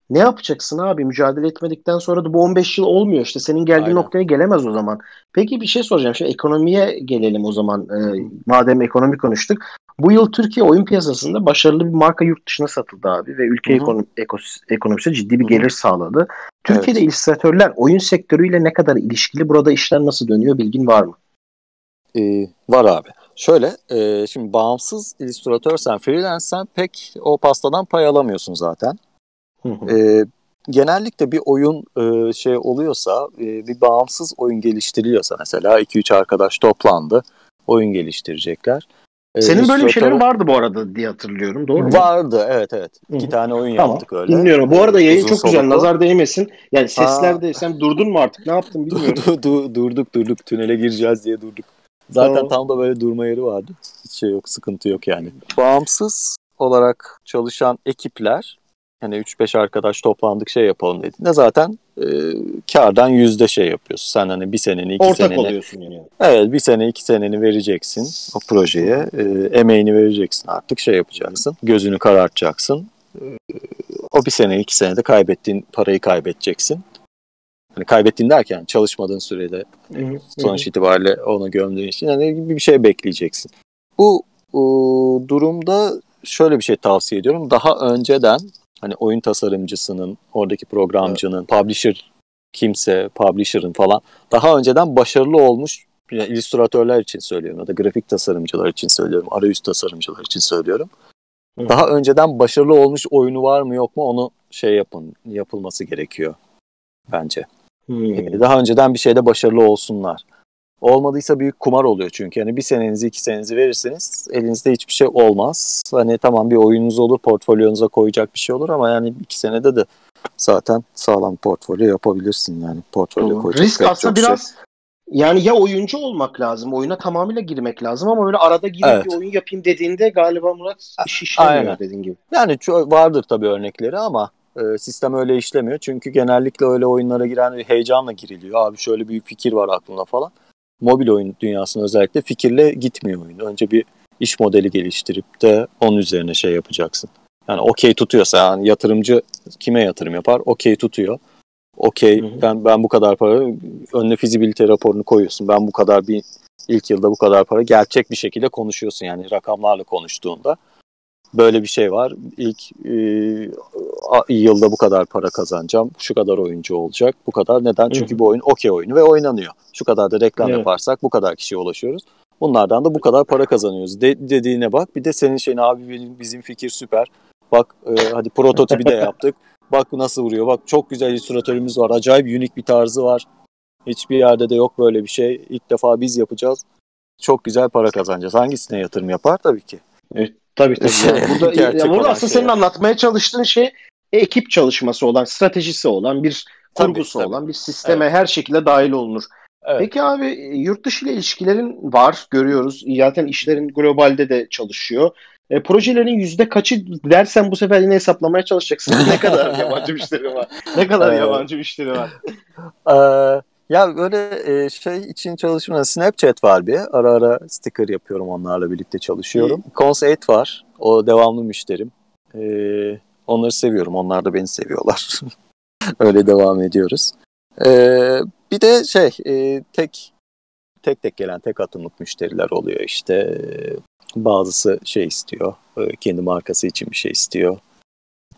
Ne yapacaksın abi? Mücadele etmedikten sonra da bu 15 yıl olmuyor işte. Senin geldiğin Aynen. noktaya gelemez o zaman. Peki bir şey soracağım. Şimdi ekonomiye gelelim o zaman. Ee, madem ekonomi konuştuk. Bu yıl Türkiye oyun piyasasında başarılı bir marka yurt dışına satıldı abi ve ülke ekonomi, ekos- ekonomisine ciddi bir gelir sağladı. Türkiye'de illüstratörler oyun sektörüyle ne kadar ilişkili? Burada işler nasıl dönüyor? Bilgin var mı? Ee, var abi. Şöyle, e, şimdi bağımsız illüstratörsen, freelancersen pek o pastadan pay alamıyorsun zaten. Ee, genellikle bir oyun e, şey oluyorsa, e, bir bağımsız oyun geliştiriliyorsa mesela 2-3 arkadaş toplandı, oyun geliştirecekler. Senin böyle bir şeylerin vardı bu arada diye hatırlıyorum. Doğru mu? Vardı, evet evet. Hı İki tane oyun Tamam. yaptık öyle. Dinliyorum. Bu arada yayın Uzun çok güzel. soluklu. Nazar değmesin. Yani sesler Ha. de sen durdun mu artık? Ne yaptın bilmiyorum. Du- du- durduk durduk tünele gireceğiz diye durduk. Zaten Tamam. tam da böyle durma yeri vardı. Hiç şey yok, sıkıntı yok yani. Bağımsız olarak çalışan ekipler hani 3-5 arkadaş toplandık şey yapalım dediğinde zaten e, kardan yüzde şey yapıyorsun. Sen hani bir seneni iki Ortak seneni oluyorsun yani. evet bir sene iki seneni vereceksin o projeye e, emeğini vereceksin artık şey yapacaksın gözünü karartacaksın E, o bir sene iki senede kaybettiğin parayı kaybedeceksin. Hani kaybettiğin derken çalışmadığın sürede sonuç itibariyle onu gömdüğün için yani bir şey bekleyeceksin. Bu e, durumda şöyle bir şey tavsiye ediyorum. Daha önceden hani oyun tasarımcısının, oradaki programcının, publisher kimse, publisher'ın falan daha önceden başarılı olmuş yani illüstratörler için söylüyorum ya da grafik tasarımcılar için söylüyorum, arayüz tasarımcılar için söylüyorum. Hı. Daha önceden başarılı olmuş oyunu var mı yok mu onu şey yapın, yapılması gerekiyor bence. Hı. Ee, Daha önceden bir şeyde başarılı olsunlar. Olmadıysa büyük kumar oluyor çünkü. Yani bir senenizi iki senenizi verirseniz elinizde hiçbir şey olmaz. Hani tamam bir oyununuz olur, portfolyonuza koyacak bir şey olur ama yani iki senede de zaten sağlam portfolyo yapabilirsin yani. Portfolyo Doğru. koyacak Risk aslında çok şey. biraz yani ya oyuncu olmak lazım. Oyuna tamamıyla girmek lazım ama böyle arada girip Evet. bir oyun yapayım dediğinde galiba Murat iş işlemiyor Aynen. dediğin gibi. Yani vardır tabii örnekleri ama e, sistem öyle işlemiyor. Çünkü genellikle öyle oyunlara giren bir heyecanla giriliyor. Abi şöyle büyük fikir var aklımda falan. Mobil oyun dünyasında özellikle fikirle gitmiyor oyun. Önce bir iş modeli geliştirip de onun üzerine şey yapacaksın. Yani okey tutuyorsa yani yatırımcı kime yatırım yapar? Okey tutuyor. Okey ben ben bu kadar para önüne fizibilite raporunu koyuyorsun. Ben bu kadar bir ilk yılda bu kadar para gerçek bir şekilde konuşuyorsun yani rakamlarla konuştuğunda böyle bir şey var. İlk e, yılda bu kadar para kazanacağım. Şu kadar oyuncu olacak. Bu kadar. Neden? Çünkü bu oyun okey oyunu ve oynanıyor. Şu kadar da reklam Evet. yaparsak bu kadar kişiye ulaşıyoruz. Bunlardan da bu kadar para kazanıyoruz. De- dediğine bak. Bir de senin şeyin abi bizim fikir süper. Bak e, hadi prototipi de yaptık. Bak nasıl vuruyor. Bak çok güzel illüstratörümüz var. Acayip unik bir tarzı var. Hiçbir yerde de yok böyle bir şey. İlk defa biz yapacağız. Çok güzel para kazanacağız. Hangisine yatırım yapar? Tabii ki. Tabii tabii. Yani burada, ya burada aslında şey. senin anlatmaya çalıştığın şey ekip çalışması olan, stratejisi olan, bir Tabii, kurgusu tabii. olan bir sisteme her şekilde dahil olunur. Evet. Peki abi yurt dışı ile ilişkilerin var görüyoruz. Zaten işlerin globalde de çalışıyor. E, projelerin yüzde kaçı dersen bu sefer yine hesaplamaya çalışacaksın. ne kadar yabancı müşteri var? Ne kadar Evet. yabancı müşteri var? Ya böyle e, şey için çalışma Snapchat var bir. Ara ara sticker yapıyorum onlarla birlikte çalışıyorum. Cons8 var. O devamlı müşterim. Ee, onları seviyorum. Onlar da beni seviyorlar. Öyle devam ediyoruz. Ee, bir de şey e, tek tek tek gelen tek atımlık müşteriler oluyor işte. Bazısı şey istiyor. e, Kendi markası için bir şey istiyor.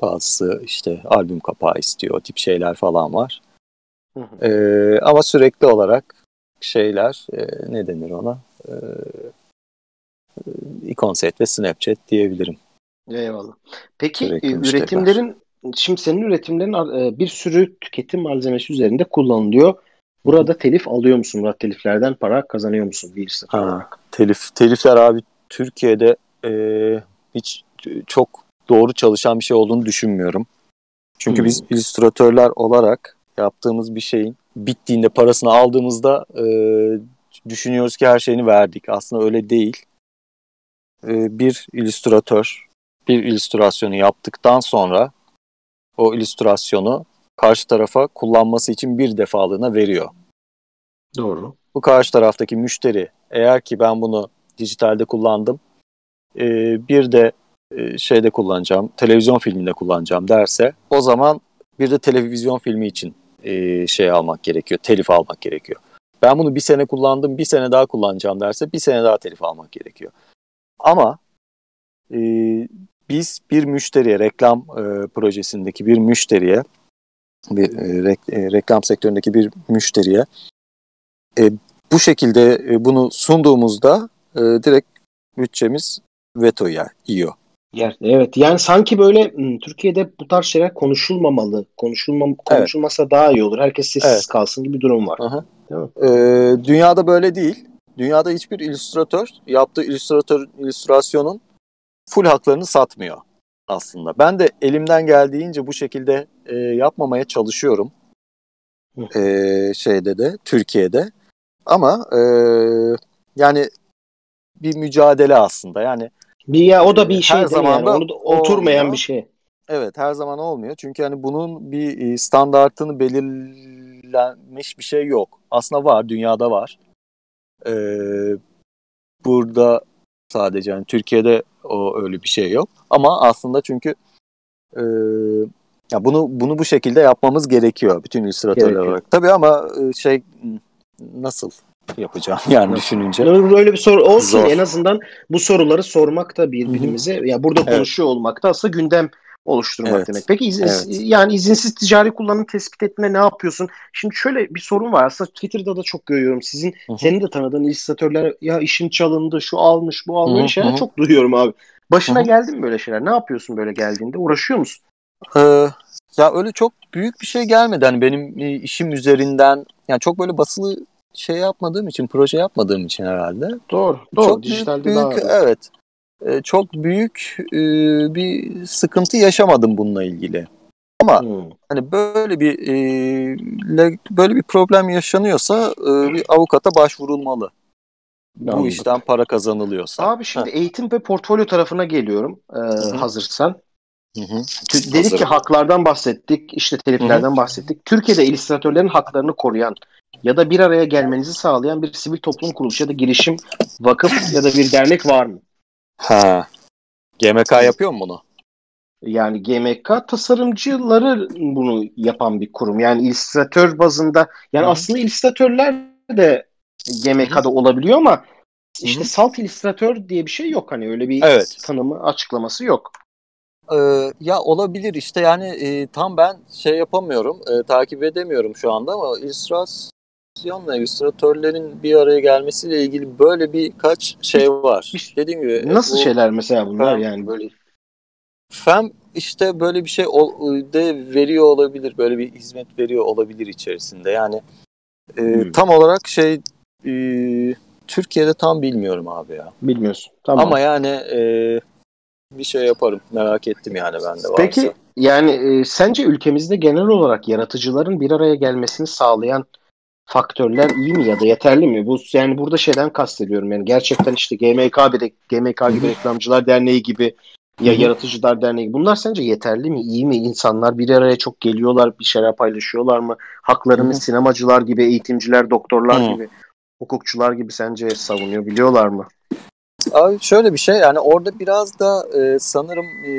Bazısı işte albüm kapağı istiyor. O tip şeyler falan var. Ee, ama sürekli olarak şeyler e, ne denir ona? Ee, e, ikonset ve Snapchat diyebilirim. Eyvallah. Peki Sürekli e, müşteri üretimlerin şimdi senin üretimlerin e, bir sürü tüketim malzemesi üzerinde kullanılıyor. Burada telif alıyor musun? Murat teliflerden para kazanıyor musun? Bir Ha. Telif, telifler abi Türkiye'de e, hiç çok doğru çalışan bir şey olduğunu düşünmüyorum. Çünkü Hmm. biz illüstratörler olarak yaptığımız bir şeyin bittiğinde parasını aldığımızda e, düşünüyoruz ki her şeyini verdik. Aslında öyle değil. E, bir illüstratör bir illüstrasyonu yaptıktan sonra o illüstrasyonu karşı tarafa kullanması için bir defalığına veriyor. Doğru. Bu karşı taraftaki müşteri eğer ki ben bunu dijitalde kullandım e, bir de e, şeyde kullanacağım televizyon filminde kullanacağım derse o zaman bir de televizyon filmi için e, şey almak gerekiyor, telif almak gerekiyor. Ben bunu bir sene kullandım, bir sene daha kullanacağım derse bir sene daha telif almak gerekiyor. Ama e, biz bir müşteriye, reklam e, projesindeki bir müşteriye, bir e, rek, e, reklam sektöründeki bir müşteriye e, bu şekilde e, bunu sunduğumuzda e, direkt bütçemiz veto yer, yiyor. Yer, evet yani sanki böyle hmm, Türkiye'de bu tarz şeyler konuşulmamalı. Konuşulmam, konuşulmasa evet. daha iyi olur. Herkes sessiz evet. kalsın gibi bir durum var. Aha. Değil mi? Ee, dünyada böyle değil. Dünyada hiçbir illüstratör yaptığı illüstratör illüstrasyonun full haklarını satmıyor aslında. Ben de elimden geldiğince bu şekilde e, yapmamaya çalışıyorum. e, şeyde de Türkiye'de. Ama e, yani bir mücadele aslında. Yani bir ya o da bir şey her zaman yani. Onu da oturmayan olmuyor. bir şey. Evet her zaman olmuyor. Çünkü hani bunun bir standartını belirlenmiş bir şey yok. Aslında var, dünyada var. Ee, burada sadece yani Türkiye'de o öyle bir şey yok. Ama aslında çünkü e, ya bunu bunu bu şekilde yapmamız gerekiyor bütün illüstratörler olarak. Tabii ama şey nasıl yapacağım yani düşününce. Böyle bir soru olsun Zor. en azından bu soruları sormak da birbirimize Hı-hı. ya burada konuşuyor evet. olmak da aslında gündem oluşturmak evet. demek. Peki izin, evet. yani izinsiz ticari kullanım tespit etme ne yapıyorsun? Şimdi şöyle bir sorun var. Aslında Twitter'da da çok görüyorum. Sizin Hı-hı. senin de tanıdığın illüstratörler ya işim çalındı, şu almış, bu almış şeyler çok duyuyorum abi. Başına Hı-hı. geldi mi böyle şeyler? Ne yapıyorsun böyle geldiğinde? Uğraşıyor musun? Ee, ya öyle çok büyük bir şey gelmedi. Hani benim e, işim üzerinden yani çok böyle basılı şey yapmadığım için, proje yapmadığım için herhalde. Doğru. Doğru. Çok Dijitalde büyük, daha evet. E, çok büyük e, bir sıkıntı yaşamadım bununla ilgili. Ama hmm. hani böyle bir e, böyle bir problem yaşanıyorsa e, bir avukata başvurulmalı. Anladım. Bu işten para kazanılıyorsa. Abi şimdi Heh. eğitim ve portfolyo tarafına geliyorum e, hazırsan. Hı hı. Dedik Hazırım. ki haklardan bahsettik, işte teliflerden hı hı. bahsettik. Türkiye'de illüstratörlerin haklarını koruyan ya da bir araya gelmenizi sağlayan bir sivil toplum kuruluşu ya da girişim, vakıf ya da bir dernek var mı? Ha. GMK yapıyor mu bunu? Yani GMK tasarımcıları bunu yapan bir kurum. Yani illüstratör bazında yani Hı. aslında illüstratörler de GMK'da olabiliyor ama işte Hı. salt illüstratör diye bir şey yok. Hani öyle bir evet. tanımı, açıklaması yok. Ee, ya olabilir işte yani e, tam ben şey yapamıyorum, e, takip edemiyorum şu anda ama illüstrasyon illüstrasyonla illüstratörlerin bir araya gelmesiyle ilgili böyle birkaç şey var. Dediğim gibi. Nasıl şeyler mesela bunlar fem, yani böyle? FEM işte böyle bir şey de veriyor olabilir. Böyle bir hizmet veriyor olabilir içerisinde. Yani e, hmm. tam olarak şey e, Türkiye'de tam bilmiyorum abi ya. Bilmiyorsun. Tamam. Ama yani e, bir şey yaparım. Merak ettim yani ben de varsa. Peki yani e, sence ülkemizde genel olarak yaratıcıların bir araya gelmesini sağlayan faktörler iyi mi ya da yeterli mi? Bu yani burada şeyden kastediyorum yani gerçekten işte GMK bir GMK gibi reklamcılar derneği gibi ya yaratıcılar derneği bunlar sence yeterli mi? iyi mi? insanlar bir araya çok geliyorlar, bir şeyler paylaşıyorlar mı? Haklarını sinemacılar gibi, eğitimciler, doktorlar gibi, hukukçular gibi sence savunuyor biliyorlar mı? Abi şöyle bir şey yani orada biraz da e, sanırım e,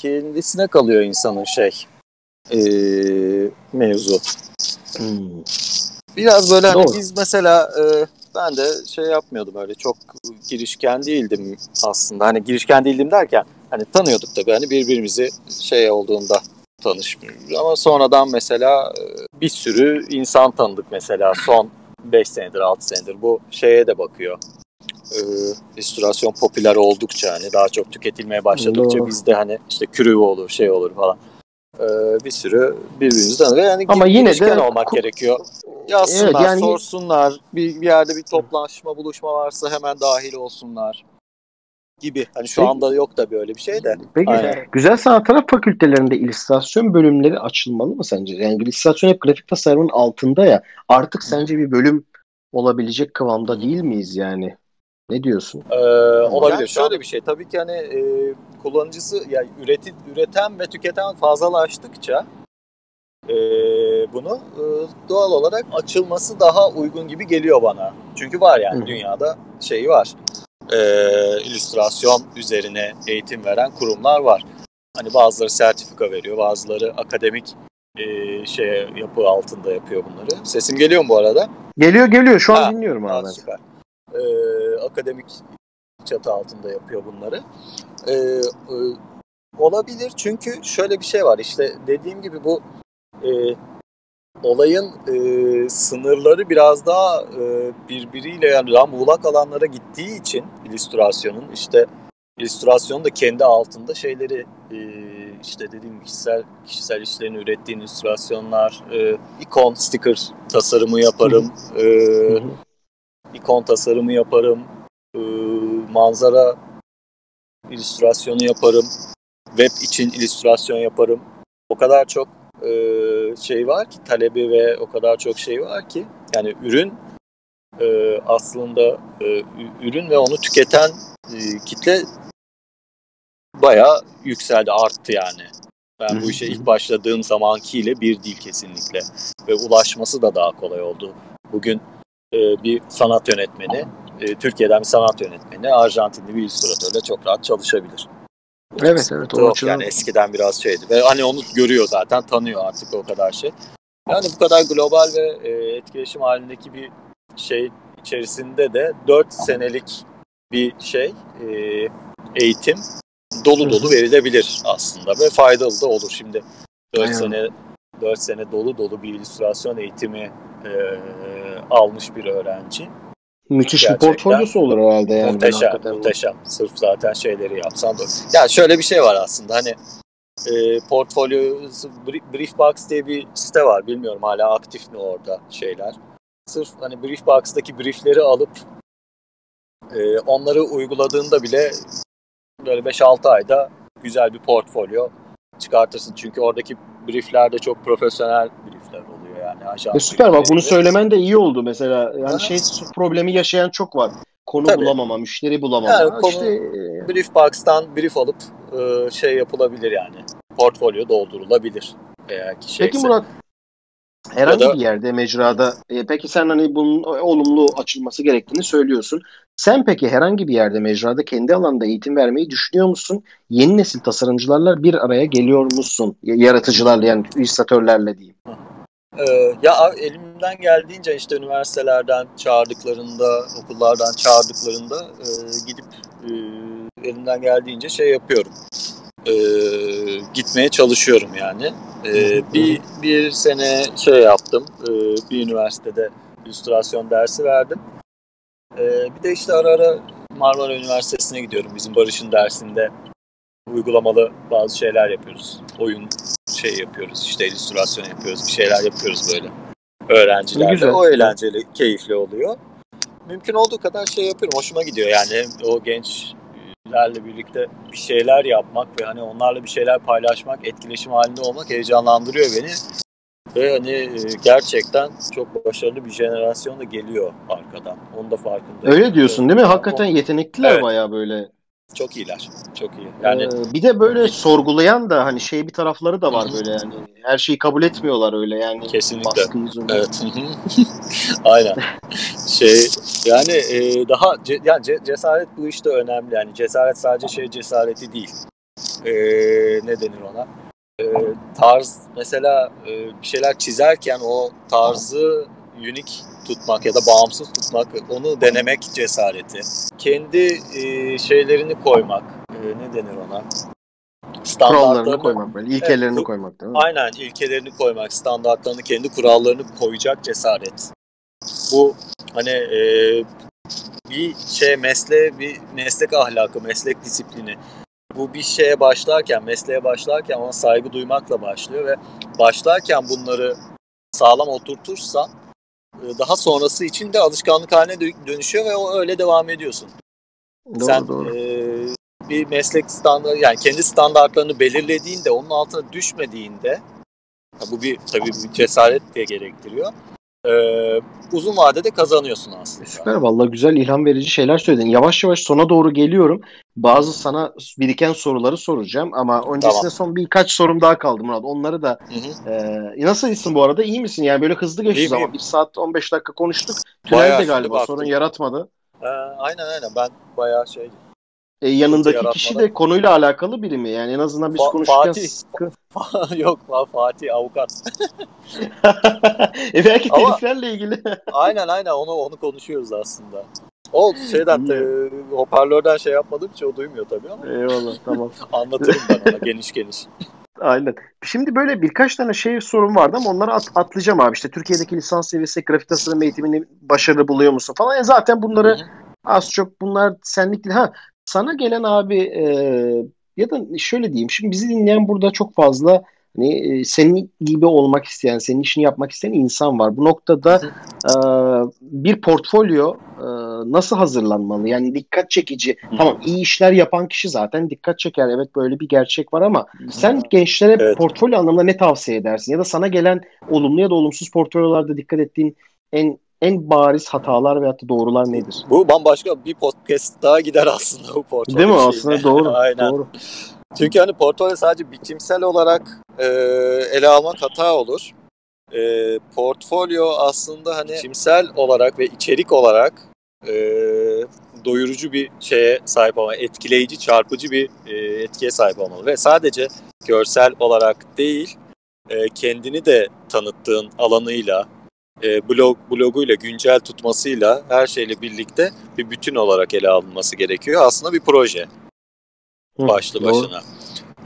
kendisine kalıyor insanın şey e, mevzu. Hmm. Biraz böyle hani biz mesela e, ben de şey yapmıyordum öyle çok girişken değildim aslında. Hani girişken değildim derken hani tanıyorduk tabii hani birbirimizi şey olduğunda tanışmıyoruz. Ama sonradan mesela e, bir sürü insan tanıdık mesela son 5 senedir 6 senedir bu şeye de bakıyor. Ee, illüstrasyon popüler oldukça hani daha çok tüketilmeye başladıkça Doğru. bizde hani işte kürü olur şey olur falan e, bir sürü birbirimizi tanır. Yani Ama yine de olmak gerekiyor. Yazsınlar, evet, yani... sorsunlar. Bir, bir yerde bir toplaşma, buluşma varsa hemen dahil olsunlar gibi. Hani şu Peki, anda yok da böyle bir şey de. Peki Aynen. güzel sanatlar fakültelerinde illüstrasyon bölümleri açılmalı mı sence? Yani illüstrasyon hep grafik tasarımın altında ya. Artık sence bir bölüm olabilecek kıvamda değil miyiz yani? Ne diyorsun? Ee, olabilir. Yani Şöyle bir şey. Tabii ki hani e, kullanıcısı yani üreti, üreten ve tüketen fazlalaştıkça e, bunu e, doğal olarak açılması daha uygun gibi geliyor bana. Çünkü var yani Hı. dünyada şeyi var. E, illüstrasyon üzerine eğitim veren kurumlar var. Hani bazıları sertifika veriyor, bazıları akademik e, şey yapı altında yapıyor bunları. Sesim geliyor mu bu arada? Geliyor geliyor. Şu an Ha, dinliyorum abi. ben. süper. Ee, akademik çatı altında yapıyor bunları. Ee, e, olabilir çünkü şöyle bir şey var işte dediğim gibi bu e, olayın e, sınırları biraz daha e, birbiriyle yani daha muğlak alanlara gittiği için illüstrasyonun işte illüstrasyonun da kendi altında şeyleri e, işte dediğim kişisel kişisel işlerini ürettiğin illüstrasyonlar, e, ikon, sticker tasarımı yaparım. E. ikon tasarımı yaparım, e, manzara illüstrasyonu yaparım, web için illüstrasyon yaparım. O kadar çok e, şey var ki talebi ve o kadar çok şey var ki yani ürün e, aslında e, ürün ve onu tüketen e, kitle bayağı yükseldi, arttı yani. Ben bu işe ilk başladığım zamankiyle bir değil kesinlikle. Ve ulaşması da daha kolay oldu. Bugün e, bir sanat yönetmeni, e, Türkiye'den bir sanat yönetmeni, Arjantinli bir illüstratörle çok rahat çalışabilir. Evet evet. O yok. Yani eskiden biraz şeydi. Ve hani onu görüyor zaten, tanıyor artık o kadar şey. Yani bu kadar global ve e, etkileşim halindeki bir şey içerisinde de 4 senelik bir şey, e, eğitim dolu dolu verilebilir aslında ve faydalı da olur. Şimdi 4 Aynen. sene 4 sene dolu dolu bir illüstrasyon eğitimi e, almış bir öğrenci. müthiş bir portfolyosu olur herhalde yani. muhteşem, muhteşem. Sırf zaten şeyleri yapsan da. Ya şöyle bir şey var aslında hani e, portfolyo Bri- Briefbox diye bir site var. Bilmiyorum hala aktif mi orada şeyler. Sırf hani Briefbox'taki briefleri alıp e, onları uyguladığında bile böyle 5-6 ayda güzel bir portfolyo çıkartırsın. Çünkü oradaki briefler de çok profesyonel briefler oluyor yani. Ajans E süper bak bunu söylemen de iyi oldu mesela. Yani Ha. şey problemi yaşayan çok var. Konu Tabii. bulamama, müşteri bulamama. Yani konu- İşte e, Briefbox'tan brief alıp e, şey yapılabilir yani. Portfolyo doldurulabilir. Eğer ki şeyse. Peki Murat herhangi Ya da- bir yerde mecrada e, peki sen hani bunun olumlu açılması gerektiğini söylüyorsun. Sen peki herhangi bir yerde mecrada kendi alanda eğitim vermeyi düşünüyor musun? Yeni nesil tasarımcılarla bir araya geliyor musun? Yaratıcılarla yani illüstratörlerle diyeyim. Ee, ya elimden geldiğince işte üniversitelerden çağırdıklarında, okullardan çağırdıklarında e, gidip e, elimden geldiğince şey yapıyorum. E, gitmeye çalışıyorum yani. E, bir bir sene şey yaptım. E, bir üniversitede illüstrasyon dersi verdim. E, bir de işte ara ara Marmara Üniversitesi'ne gidiyorum. Bizim Barış'ın dersinde uygulamalı bazı şeyler yapıyoruz. Oyun şey yapıyoruz işte illüstrasyon yapıyoruz bir şeyler yapıyoruz böyle öğrencilerle. O eğlenceli, keyifli oluyor. Mümkün olduğu kadar şey yapıyorum. Hoşuma gidiyor yani o gençlerle birlikte bir şeyler yapmak ve hani onlarla bir şeyler paylaşmak, etkileşim halinde olmak heyecanlandırıyor beni. Ve hani e, gerçekten çok başarılı bir jenerasyon da geliyor arkadan. Onu da farkındayım. Öyle diyorsun değil mi? Hakikaten yetenekliler Evet. bayağı böyle. Çok iyiler. Çok iyi. Yani Ee, bir de böyle sorgulayan da hani şey bir tarafları da var böyle yani. Her şeyi kabul etmiyorlar öyle yani. Kesinlikle. Evet. Aynen. Şey yani e, daha ce- yani ce- cesaret bu işte önemli. Yani cesaret sadece şey cesareti değil. E, ne denir ona? E, tarz mesela e, bir şeyler çizerken o tarzı unik tutmak ya da bağımsız tutmak, onu denemek cesareti. Kendi e, şeylerini koymak, e, ne denir ona? Kurallarını koymak böyle. ilkelerini Evet, koymak değil mi? Aynen ilkelerini koymak, standartlarını, kendi kurallarını koyacak cesaret. Bu hani e, bir şey mesleğe, bir meslek ahlakı, meslek disiplini. Bu bir şeye başlarken, mesleğe başlarken ona saygı duymakla başlıyor ve başlarken bunları sağlam oturtursan daha sonrası için de alışkanlık haline dö- dönüşüyor ve o öyle devam ediyorsun. Doğru Sen doğru. e, bir meslek standartı yani kendi standartlarını belirlediğinde onun altına düşmediğinde bu bir tabii bir cesaret de gerektiriyor. E, uzun vadede kazanıyorsun aslında. Süper vallahi güzel ilham verici şeyler söyledin. Yavaş yavaş sona doğru geliyorum. Bazı sana biriken soruları soracağım ama öncesinde Tamam. son birkaç sorum daha kaldı Murat. Onları da Hı hı. e, nasıl iyisin bu arada? İyi misin? Yani böyle hızlı geçti iyiyim. Bir saat 15 dakika konuştuk. Tünelde şimdi galiba baktım. sorun yaratmadı. E, aynen aynen ben bayağı şey E, yanındaki kişi de konuyla alakalı biri mi? Yani en azından biz Fa- konuşurken... Fatih. Sıkı... Yok Fatih avukat. e belki teliflerle ilgili. aynen aynen onu onu konuşuyoruz aslında. O şeyden e, hoparlörden şey yapmadığım için o duymuyor tabii ama. Eyvallah tamam. Anlatırım ben ona geniş geniş. Aynen. Şimdi böyle birkaç tane şey sorun vardı ama onları at, atlayacağım abi. İşte Türkiye'deki lisans seviyesi grafik tasarım eğitimini başarılı buluyor musun falan. Yani zaten bunları Hı-hı. az çok bunlar senlikli. Ha sana gelen abi e, ya da şöyle diyeyim. Şimdi bizi dinleyen burada çok fazla Hani senin gibi olmak isteyen, senin işini yapmak isteyen insan var. Bu noktada e, bir portfolyo e, nasıl hazırlanmalı? Yani dikkat çekici. Tamam iyi işler yapan kişi zaten dikkat çeker. Evet böyle bir gerçek var ama sen gençlere evet. portfolyo anlamında ne tavsiye edersin? Ya da sana gelen olumlu ya da olumsuz portfolyolarda dikkat ettiğin en en bariz hatalar veyahut da doğrular nedir? Bu bambaşka bir podcast daha gider aslında bu portfolyo Değil mi? Şeyine. Aslında doğru. Aynen. Doğru. Çünkü hani portfolyo sadece biçimsel olarak e, ele almak hata olur. E, portfolyo aslında hani biçimsel olarak ve içerik olarak e, doyurucu bir şeye sahip olmalı, etkileyici, çarpıcı bir e, etkiye sahip olmalı ve sadece görsel olarak değil, e, kendini de tanıttığın alanıyla, e, blog bloguyla güncel tutmasıyla her şeyle birlikte bir bütün olarak ele alınması gerekiyor. Aslında bir proje başlı başına.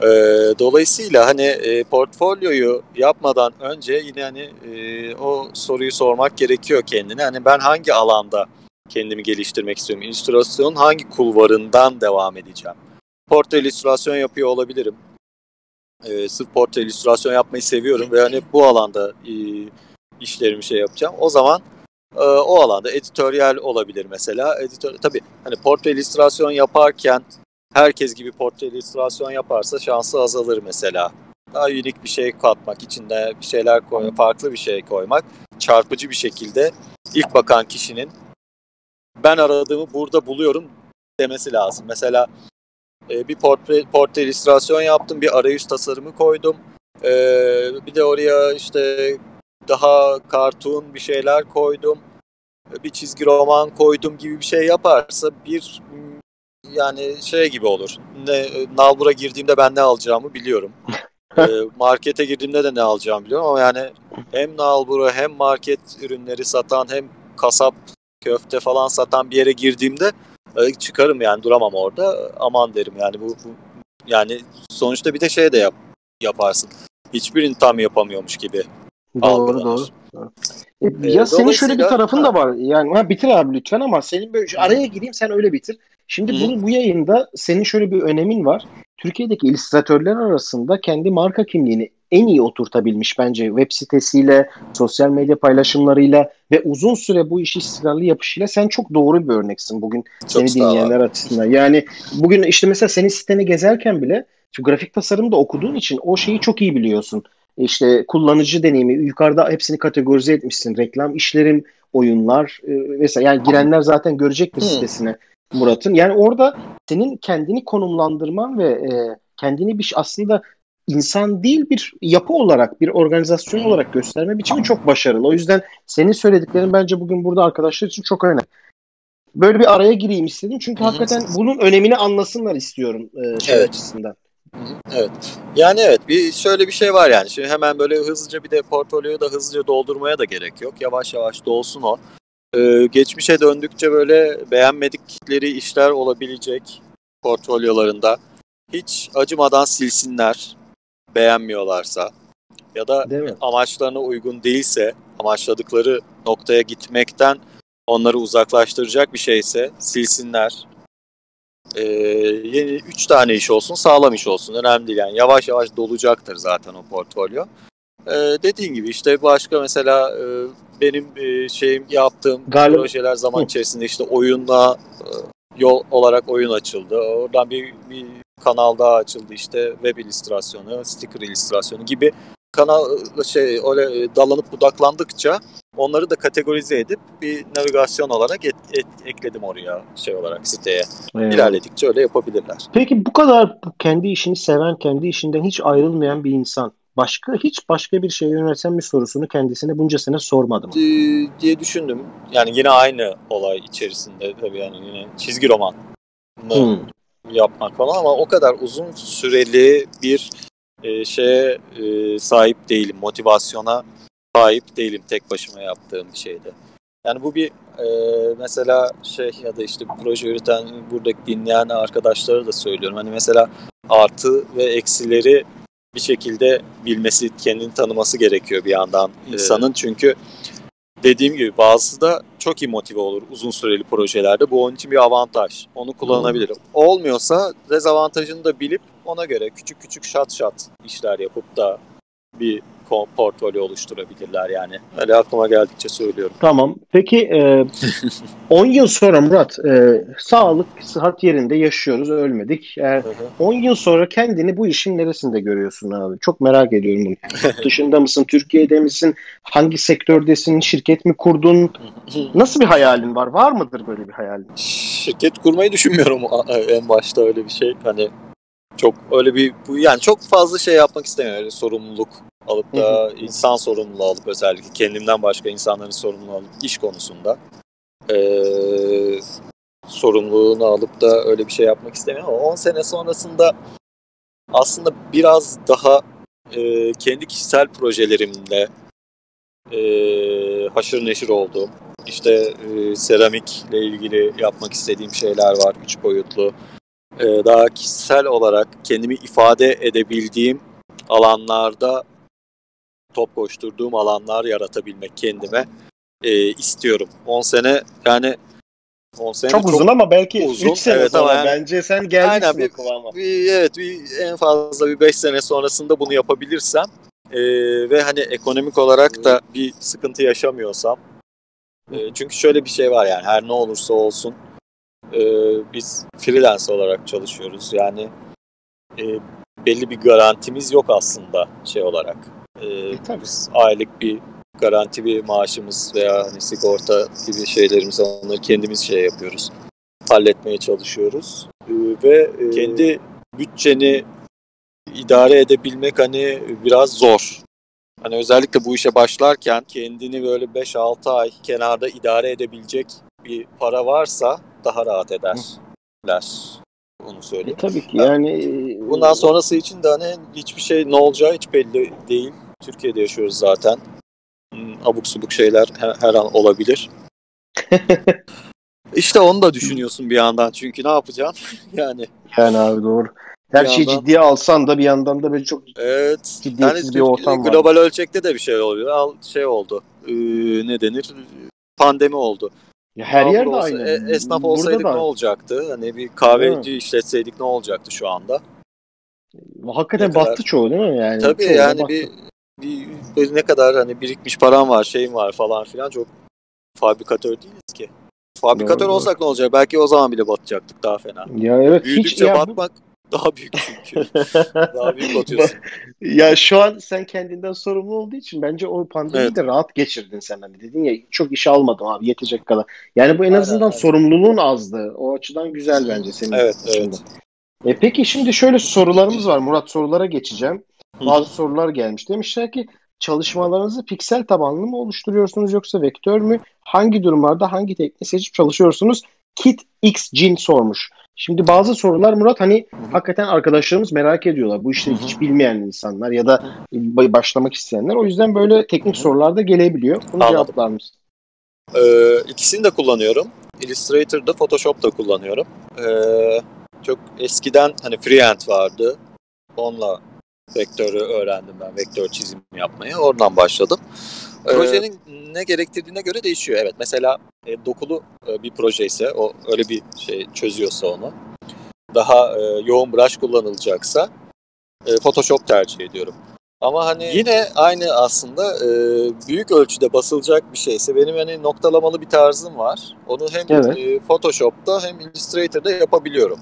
E, dolayısıyla hani e, portfolyoyu yapmadan önce yine hani e, o soruyu sormak gerekiyor kendine. Hani ben hangi alanda kendimi geliştirmek istiyorum? İllüstrasyonun hangi kulvarından devam edeceğim? Portre illüstrasyon yapıyor olabilirim. E, sırf portre illüstrasyon yapmayı seviyorum ve hani bu alanda e, işlerimi şey yapacağım. O zaman e, o alanda editoryal olabilir mesela. Editör, tabii hani portre illüstrasyon yaparken herkes gibi portre illüstrasyon yaparsa şansı azalır mesela. Daha unik bir şey katmak, içinde bir şeyler koymak, farklı bir şey koymak, çarpıcı bir şekilde ilk bakan kişinin ben aradığımı burada buluyorum demesi lazım. Mesela e, bir portre, portre illüstrasyon yaptım, bir arayüz tasarımı koydum. E, bir de oraya işte daha kartun bir şeyler koydum. Bir çizgi roman koydum gibi bir şey yaparsa bir yani şey gibi olur. Ne Nalbur'a girdiğimde ben ne alacağımı biliyorum. e, markete girdiğimde de ne alacağımı biliyorum ama yani hem Nalbur'u hem market ürünleri satan hem kasap köfte falan satan bir yere girdiğimde e, çıkarım yani duramam orada. Aman derim yani bu, bu yani sonuçta bir de şey de yap, yaparsın. Hiçbirini tam yapamıyormuş gibi. Doğru doğru. E, ya senin şöyle bir tarafın da var. Yani ha, bitir abi lütfen ama senin böyle araya gireyim sen öyle bitir. Şimdi bunu bu yayında senin şöyle bir önemin var. Türkiye'deki illüstratörler arasında kendi marka kimliğini en iyi oturtabilmiş bence web sitesiyle, sosyal medya paylaşımlarıyla ve uzun süre bu işi istikrarlı yapışıyla sen çok doğru bir örneksin bugün çok seni dinleyenler açısından. Yani bugün işte mesela senin siteni gezerken bile şu grafik tasarım da okuduğun için o şeyi çok iyi biliyorsun. İşte kullanıcı deneyimi yukarıda hepsini kategorize etmişsin. Reklam, işlerim, oyunlar e, vesaire. Yani girenler zaten görecektir hmm. sitesine Murat'ın. Yani orada senin kendini konumlandırman ve e, kendini bir aslında insan değil bir yapı olarak, bir organizasyon olarak gösterme biçimi çok başarılı. O yüzden senin söylediklerin bence bugün burada arkadaşlar için çok önemli. Böyle bir araya gireyim istedim çünkü hakikaten bunun önemini anlasınlar istiyorum e, şey evet. açısından. Evet. Yani evet bir şöyle bir şey var yani. Şimdi hemen böyle hızlıca bir de portfolyoyu da hızlıca doldurmaya da gerek yok. Yavaş yavaş dolsun o. Ee, geçmişe döndükçe böyle beğenmedikleri işler olabilecek portfolyolarında hiç acımadan silsinler beğenmiyorlarsa ya da amaçlarına uygun değilse amaçladıkları noktaya gitmekten onları uzaklaştıracak bir şeyse silsinler. Ee, yeni 3 tane iş olsun sağlam iş olsun önemli değil yani yavaş yavaş dolacaktır zaten o portfolyo. Ee, dediğin gibi işte başka mesela e, benim e, şeyim yaptığım Galiba. projeler zaman içerisinde işte oyunla e, yol olarak oyun açıldı. Oradan bir, bir kanal daha açıldı işte web illüstrasyonu, sticker illüstrasyonu gibi kanal şey öyle dallanıp budaklandıkça onları da kategorize edip bir navigasyon olarak et, et, ekledim oraya şey olarak siteye. Evet. İlerledikçe öyle yapabilirler. Peki bu kadar kendi işini seven, kendi işinden hiç ayrılmayan bir insan başka hiç başka bir şeye yönelsen bir sorusunu kendisine bunca sene sormadım. Ee, diye düşündüm. Yani yine aynı olay içerisinde tabii yani yine çizgi roman mı hmm. yapmak falan ama o kadar uzun süreli bir e, şeye e, sahip değilim. Motivasyona sahip değilim tek başıma yaptığım bir şeyde. Yani bu bir e, mesela şey ya da işte proje üreten buradaki dinleyen arkadaşlara da söylüyorum. Hani mesela artı ve eksileri bir şekilde bilmesi, kendini tanıması gerekiyor bir yandan insanın. Çünkü dediğim gibi bazısı da çok iyi motive olur uzun süreli projelerde. Bu onun için bir avantaj. Onu kullanabilir. Olmuyorsa dezavantajını da bilip ona göre küçük küçük şat şat işler yapıp da bir portfolyo oluşturabilirler yani. Öyle aklıma geldikçe söylüyorum. Tamam. Peki e, 10 yıl sonra Murat e, sağlık, sıhhat yerinde yaşıyoruz, ölmedik. E, 10 yıl sonra kendini bu işin neresinde görüyorsun abi? Çok merak ediyorum bunu. Dışında mısın, Türkiye'de misin? Hangi sektördesin? Şirket mi kurdun? Nasıl bir hayalin var? Var mıdır böyle bir hayalin? Şirket kurmayı düşünmüyorum en başta öyle bir şey. Hani çok öyle bir yani çok fazla şey yapmak istemiyorum. Öyle sorumluluk alıp da insan sorumluluğu alıp özellikle kendimden başka insanların sorumluluğu alıp iş konusunda ee, sorumluluğunu alıp da öyle bir şey yapmak istemiyorum ama 10 sene sonrasında aslında biraz daha e, kendi kişisel projelerimle e, haşır neşir olduğum işte e, seramikle ilgili yapmak istediğim şeyler var üç boyutlu. E, daha kişisel olarak kendimi ifade edebildiğim alanlarda top koşturduğum alanlar yaratabilmek kendime e, istiyorum. 10 sene yani 10 sene çok, çok uzun ama belki uzun. 3 sene evet, sonra yani, bence sen aynen, bir, bir, evet bir, en fazla bir 5 sene sonrasında bunu yapabilirsem e, ve hani ekonomik olarak da bir sıkıntı yaşamıyorsam e, çünkü şöyle bir şey var yani her ne olursa olsun e, biz freelance olarak çalışıyoruz yani e, belli bir garantimiz yok aslında şey olarak e, biz aylık bir garanti bir maaşımız veya hani sigorta gibi şeylerimiz onları kendimiz şey yapıyoruz. Halletmeye çalışıyoruz. E, ve e, kendi bütçeni idare edebilmek hani biraz zor. Hani özellikle bu işe başlarken kendini böyle 5-6 ay kenarda idare edebilecek bir para varsa daha rahat ederler. Onu söyleyeyim. E, tabii ki yani. Bundan sonrası için de hani hiçbir şey ne olacağı hiç belli değil. Türkiye'de yaşıyoruz zaten. Hmm, abuk subuk şeyler her, her an olabilir. İşte onu da düşünüyorsun bir yandan çünkü ne yapacaksın yani. Yani abi doğru. Her şeyi yandan... ciddiye alsan da bir yandan da böyle çok evet, ciddiyetsiz yani, bir ortam var. Global ölçekte de bir şey oluyor. Al şey oldu. Ee, ne denir? Pandemi oldu. Ya her yerde olsa, aynı. E, esnaf olsaydık ne olacaktı? Hani bir kahveci işletseydik ne olacaktı şu anda? Hakikaten ne battı kadar... çoğu değil mi? Yani Tabii yani bir bir ne kadar hani birikmiş param var, şeyim var falan filan çok fabrikatör değiliz ki. Fabrikatör doğru, olsak ne olacak? Belki o zaman bile batacaktık daha fena. Ya evet Büyüdükçe hiç, batmak bu... daha büyük çünkü. daha büyük batıyorsun. ya şu an sen kendinden sorumlu olduğu için bence o pandemiyi evet. de rahat geçirdin sen hani dedin ya çok iş almadım abi yetecek kadar. Yani bu en azından aynen, sorumluluğun azdı. O açıdan güzel bence senin evet, evet. E peki şimdi şöyle sorularımız var Murat sorulara geçeceğim bazı sorular gelmiş. Demişler ki çalışmalarınızı piksel tabanlı mı oluşturuyorsunuz yoksa vektör mü? Hangi durumlarda hangi tekniği seçip çalışıyorsunuz? Kit X Jin sormuş. Şimdi bazı sorular Murat hani Hı-hı. hakikaten arkadaşlarımız merak ediyorlar. Bu işleri hiç bilmeyen insanlar ya da başlamak isteyenler. O yüzden böyle teknik Hı-hı. sorular da gelebiliyor. Bunu Anladım. cevaplar mısın? Ee, ikisini de kullanıyorum. Illustrator'da, Photoshop'ta kullanıyorum. Ee, çok eskiden hani freehand vardı. Onunla vektörü öğrendim ben. Vektör çizim yapmayı. Oradan başladım. Ee, Projenin ne gerektirdiğine göre değişiyor. Evet mesela e, dokulu e, bir proje ise o öyle bir şey çözüyorsa onu daha e, yoğun brush kullanılacaksa e, Photoshop tercih ediyorum. Ama hani yine aynı aslında e, büyük ölçüde basılacak bir şeyse benim hani noktalamalı bir tarzım var. Onu hem evet. e, Photoshop'ta hem Illustrator'da yapabiliyorum.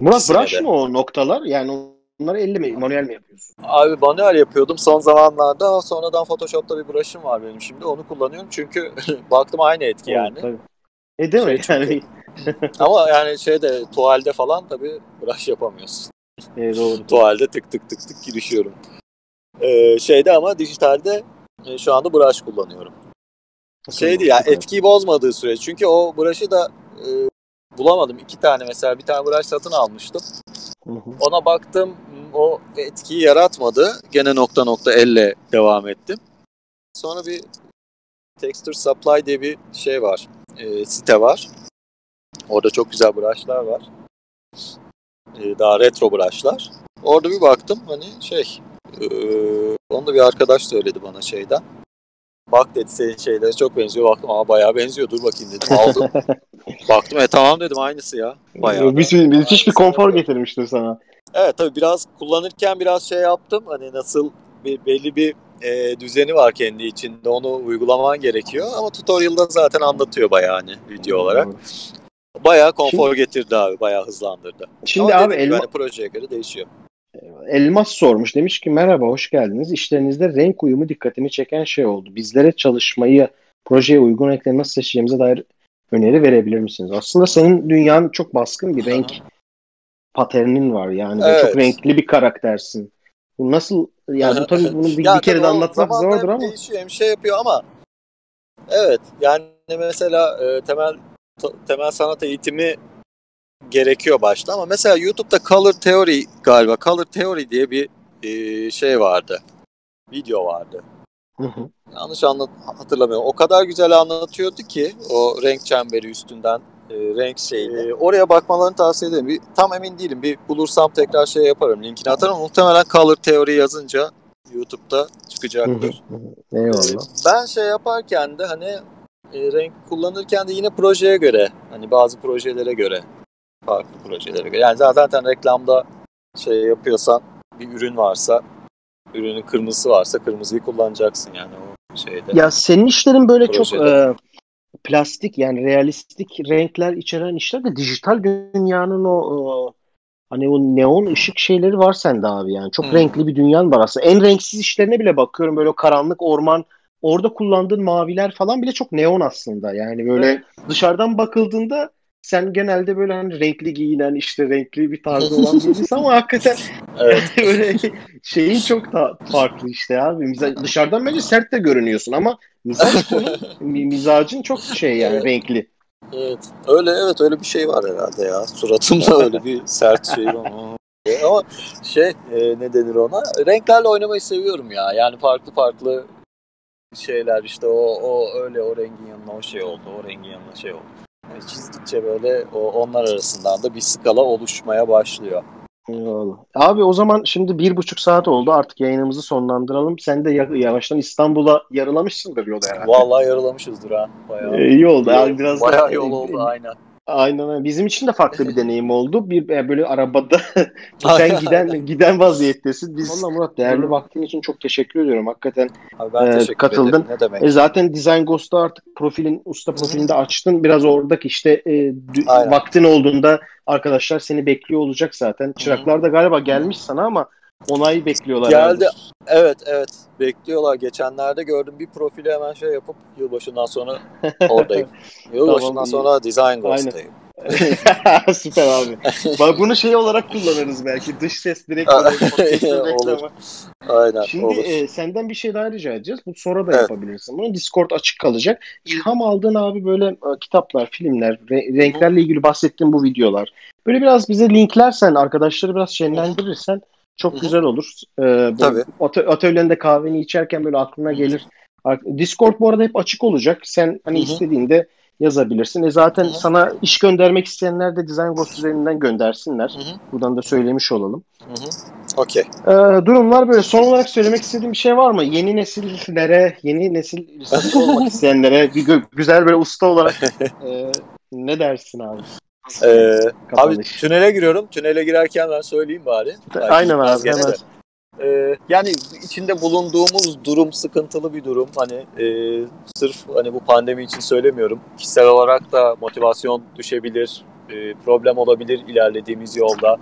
Murat brush mı o noktalar? Yani Bunları elle mi, manuel mi yapıyorsun? Abi manuel yapıyordum son zamanlarda. Sonradan Photoshop'ta bir brush'ım var benim şimdi. Onu kullanıyorum çünkü baktım aynı etki yani. Tabii. E değil mi? Şey yani... Ama yani şeyde tuvalde falan tabii brush yapamıyorsun. E, doğru. tuvalde tık tık tık tık girişiyorum. Ee, şeyde ama dijitalde e, şu anda brush kullanıyorum. Şeydi ya etkiyi bozmadığı sürece. Çünkü o brush'ı da e, bulamadım. İki tane mesela bir tane brush satın almıştım. Hı hı. Ona baktım o etkiyi yaratmadı. Gene nokta nokta elle devam ettim. Sonra bir Texture Supply diye bir şey var. e, site var. Orada çok güzel brushlar var. E, daha retro brushlar. Orada bir baktım hani şey e, onu da bir arkadaş söyledi bana şeyden. Bak dedi senin şeylere çok benziyor. Baktım aa bayağı benziyor dur bakayım dedim aldım. Baktım e tamam dedim aynısı ya. Bayağı bir, bir, müthiş bir konfor getirmiştir sana. Evet tabii biraz kullanırken biraz şey yaptım. Hani nasıl bir, belli bir e, düzeni var kendi içinde. Onu uygulaman gerekiyor. Ama tutorial'da zaten anlatıyor bayağı hani video olarak. Bayağı konfor getirdi abi. Bayağı hızlandırdı. Şimdi Ama abi elma, hani projeye göre değişiyor. Elmas sormuş. Demiş ki merhaba hoş geldiniz. İşlerinizde renk uyumu dikkatimi çeken şey oldu. Bizlere çalışmayı projeye uygun renkleri nasıl seçeceğimize dair öneri verebilir misiniz? Aslında senin dünyanın çok baskın bir renk paternin var. Yani Evet. çok renkli bir karaktersin. Bu nasıl yani bu tabii bunu bir, Ya bir kere de anlatmak zordur ama Değişiyor hem şey yapıyor ama evet yani mesela e, temel temel sanat eğitimi gerekiyor başta ama mesela YouTube'da Color Theory galiba Color Theory diye bir e, şey vardı. Video vardı. Hı hı. Yanlış anlat hatırlamıyorum. O kadar güzel anlatıyordu ki o renk çemberi üstünden e, renk şeyini. E, oraya bakmalarını tavsiye ederim. Bir, tam emin değilim. Bir bulursam tekrar şey yaparım. Linkini atarım. Muhtemelen Color Theory yazınca YouTube'da çıkacaktır. Eyvallah. Ee, Ben şey yaparken de hani e, renk kullanırken de yine projeye göre hani bazı projelere göre farklı projelere göre. Yani zaten reklamda şey yapıyorsan bir ürün varsa ürünün kırmızısı varsa kırmızıyı kullanacaksın yani o şeyde. Ya senin işlerin böyle çok Projede. e, plastik yani realistik renkler içeren işler de dijital dünyanın o e, hani o neon ışık şeyleri var sende abi yani. Çok Hmm. renkli bir dünyan var aslında. En renksiz işlerine bile bakıyorum böyle karanlık orman orada kullandığın maviler falan bile çok neon aslında. Yani böyle dışarıdan bakıldığında sen genelde böyle hani renkli giyinen işte renkli bir tarzı olan birisin ama hakikaten Evet. böyle şeyin çok da farklı işte abi. Miza- dışarıdan bence sert de görünüyorsun ama mizaç mizacın çok şey yani Evet. renkli. Evet. Öyle evet öyle bir şey var herhalde ya. Suratımda öyle bir sert şey var. Ama şey e, ne denir ona? Renklerle oynamayı seviyorum ya. Yani farklı farklı şeyler işte o o öyle o rengin yanına o şey oldu. O rengin yanına şey oldu. Yani çizdikçe böyle o, onlar arasından da bir skala oluşmaya başlıyor. Eyvallah. Abi o zaman şimdi bir buçuk saat oldu artık yayınımızı sonlandıralım. Sen de ya- yavaştan İstanbul'a yarılamışsındır yolda herhalde. Vallahi yarılamışızdır ha. Bayağı. Ee, iyi oldu. Abi biraz Bayağı yol oldu aynen. Aynen öyle. Bizim için de farklı bir deneyim oldu. Bir e, böyle arabada sen giden giden vaziyettesin. Biz Vallahi Murat değerli vaktin için çok teşekkür ediyorum. Hakikaten Abi ben Ee, teşekkür katıldın. ederim. Ne demek? E zaten Design Ghost'ta artık profilin, usta profilinde açtın. Biraz oradaki işte e, Aynen. vaktin olduğunda arkadaşlar seni bekliyor olacak zaten. Çıraklar da galiba gelmiş sana ama onay bekliyorlar. Geldi. herhalde. Evet evet bekliyorlar. Geçenlerde gördüm bir profili hemen şey yapıp yılbaşından sonra oradayım. Yılbaşından Tamam, sonra Design Ghost'tayım. Süper abi. Bak bunu şey olarak kullanırız belki. Dış ses direkt olur. Aynen Şimdi olur. e, senden bir şey daha rica edeceğiz. Bu sonra da Evet. yapabilirsin. Bunu Discord açık kalacak. İlham aldığın abi böyle e, kitaplar, filmler, re- renklerle ilgili bahsettiğin bu videolar. Böyle biraz bize linklersen, arkadaşları biraz şenlendirirsen çok Hı hı. güzel olur. E, böyle Tabii. atö- atölyende kahveni içerken böyle aklına gelir. Discord bu arada hep açık olacak. Sen hani Hı hı. istediğinde yazabilirsin. E zaten Hı hı. sana iş göndermek isteyenler de Design Ghost üzerinden göndersinler. Hı hı. Buradan da söylemiş olalım. Hı hı. Okey. Ee, durumlar böyle. Son olarak söylemek istediğim bir şey var mı? Yeni nesillere, yeni nesil olmak isteyenlere bir gö- güzel böyle usta olarak e, ne dersin abi? Ee, abi tünele giriyorum. Tünele girerken ben söyleyeyim bari. Belki Aynen abi, hemen. Ee, yani içinde bulunduğumuz durum sıkıntılı bir durum. Hani e, sırf hani bu pandemi için söylemiyorum. Kişisel olarak da motivasyon düşebilir, e, problem olabilir ilerlediğimiz yolda.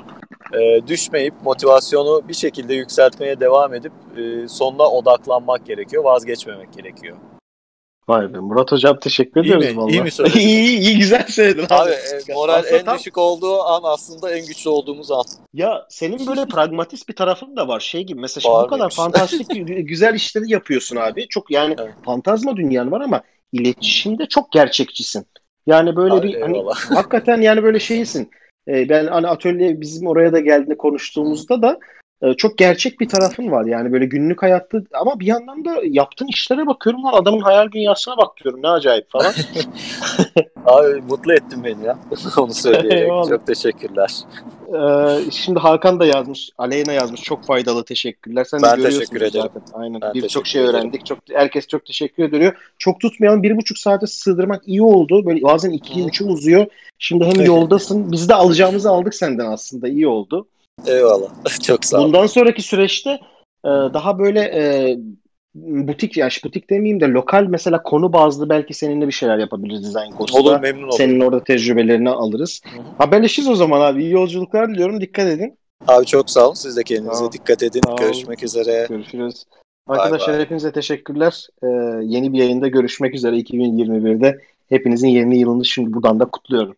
E, düşmeyip motivasyonu bir şekilde yükseltmeye devam edip e, sonuna odaklanmak gerekiyor, vazgeçmemek gerekiyor. Vay be Murat Hocam teşekkür İyi ediyoruz mi? vallahi. İyi mi söyledim? iyi, iyi, güzel söyledin abi. Abi e, moral Aslında en tam- düşük olduğu an aslında en güçlü olduğumuz an. Ya senin böyle pragmatist bir tarafın da var. Şey gibi mesela şimdi bu kadar fantastik gü- güzel işleri yapıyorsun abi. Çok yani Evet. fantazma dünyan var ama iletişimde çok gerçekçisin. Yani böyle Abi, bir hani hakikaten yani böyle şeysin. E, ben hani atölye bizim oraya da geldiğinde konuştuğumuzda da çok gerçek bir tarafın var. Yani böyle günlük hayatta ama bir yandan da yaptığın işlere bakıyorum lan adamın hayal dünyasına bakıyorum ne acayip falan. Abi mutlu ettin beni ya. Onu söyleyerek. Çok teşekkürler. Ee, şimdi Hakan da yazmış, Aleyna yazmış. Çok faydalı teşekkürler. Sen de Ben görüyorsun teşekkür ederim. zaten. Aynen. Birçok şey ederim. öğrendik. Çok herkes çok teşekkür ediyor. Çok tutmayalım. Bir buçuk saate sığdırmak iyi oldu. Böyle bazen ikiye Hı. üçe uzuyor. Şimdi hem yoldasın. Biz de alacağımızı aldık senden aslında. İyi oldu. Eyvallah. Çok sağ ol. Bundan sonraki süreçte e, daha böyle e, butik ya butik demeyeyim de lokal mesela konu bazlı belki seninle bir şeyler yapabiliriz Design Coast'ta. Olur memnun olurum. Senin orada tecrübelerini alırız. Hı hı. Haberleşiriz o zaman abi. İyi yolculuklar diliyorum. Dikkat edin. Abi çok sağ olun. Siz de kendinize ol. dikkat edin. Ol. Görüşmek üzere. Görüşürüz. Arkadaşlar hepinize teşekkürler. Ee, yeni bir yayında görüşmek üzere 2021'de. Hepinizin yeni yılını şimdi buradan da kutluyorum.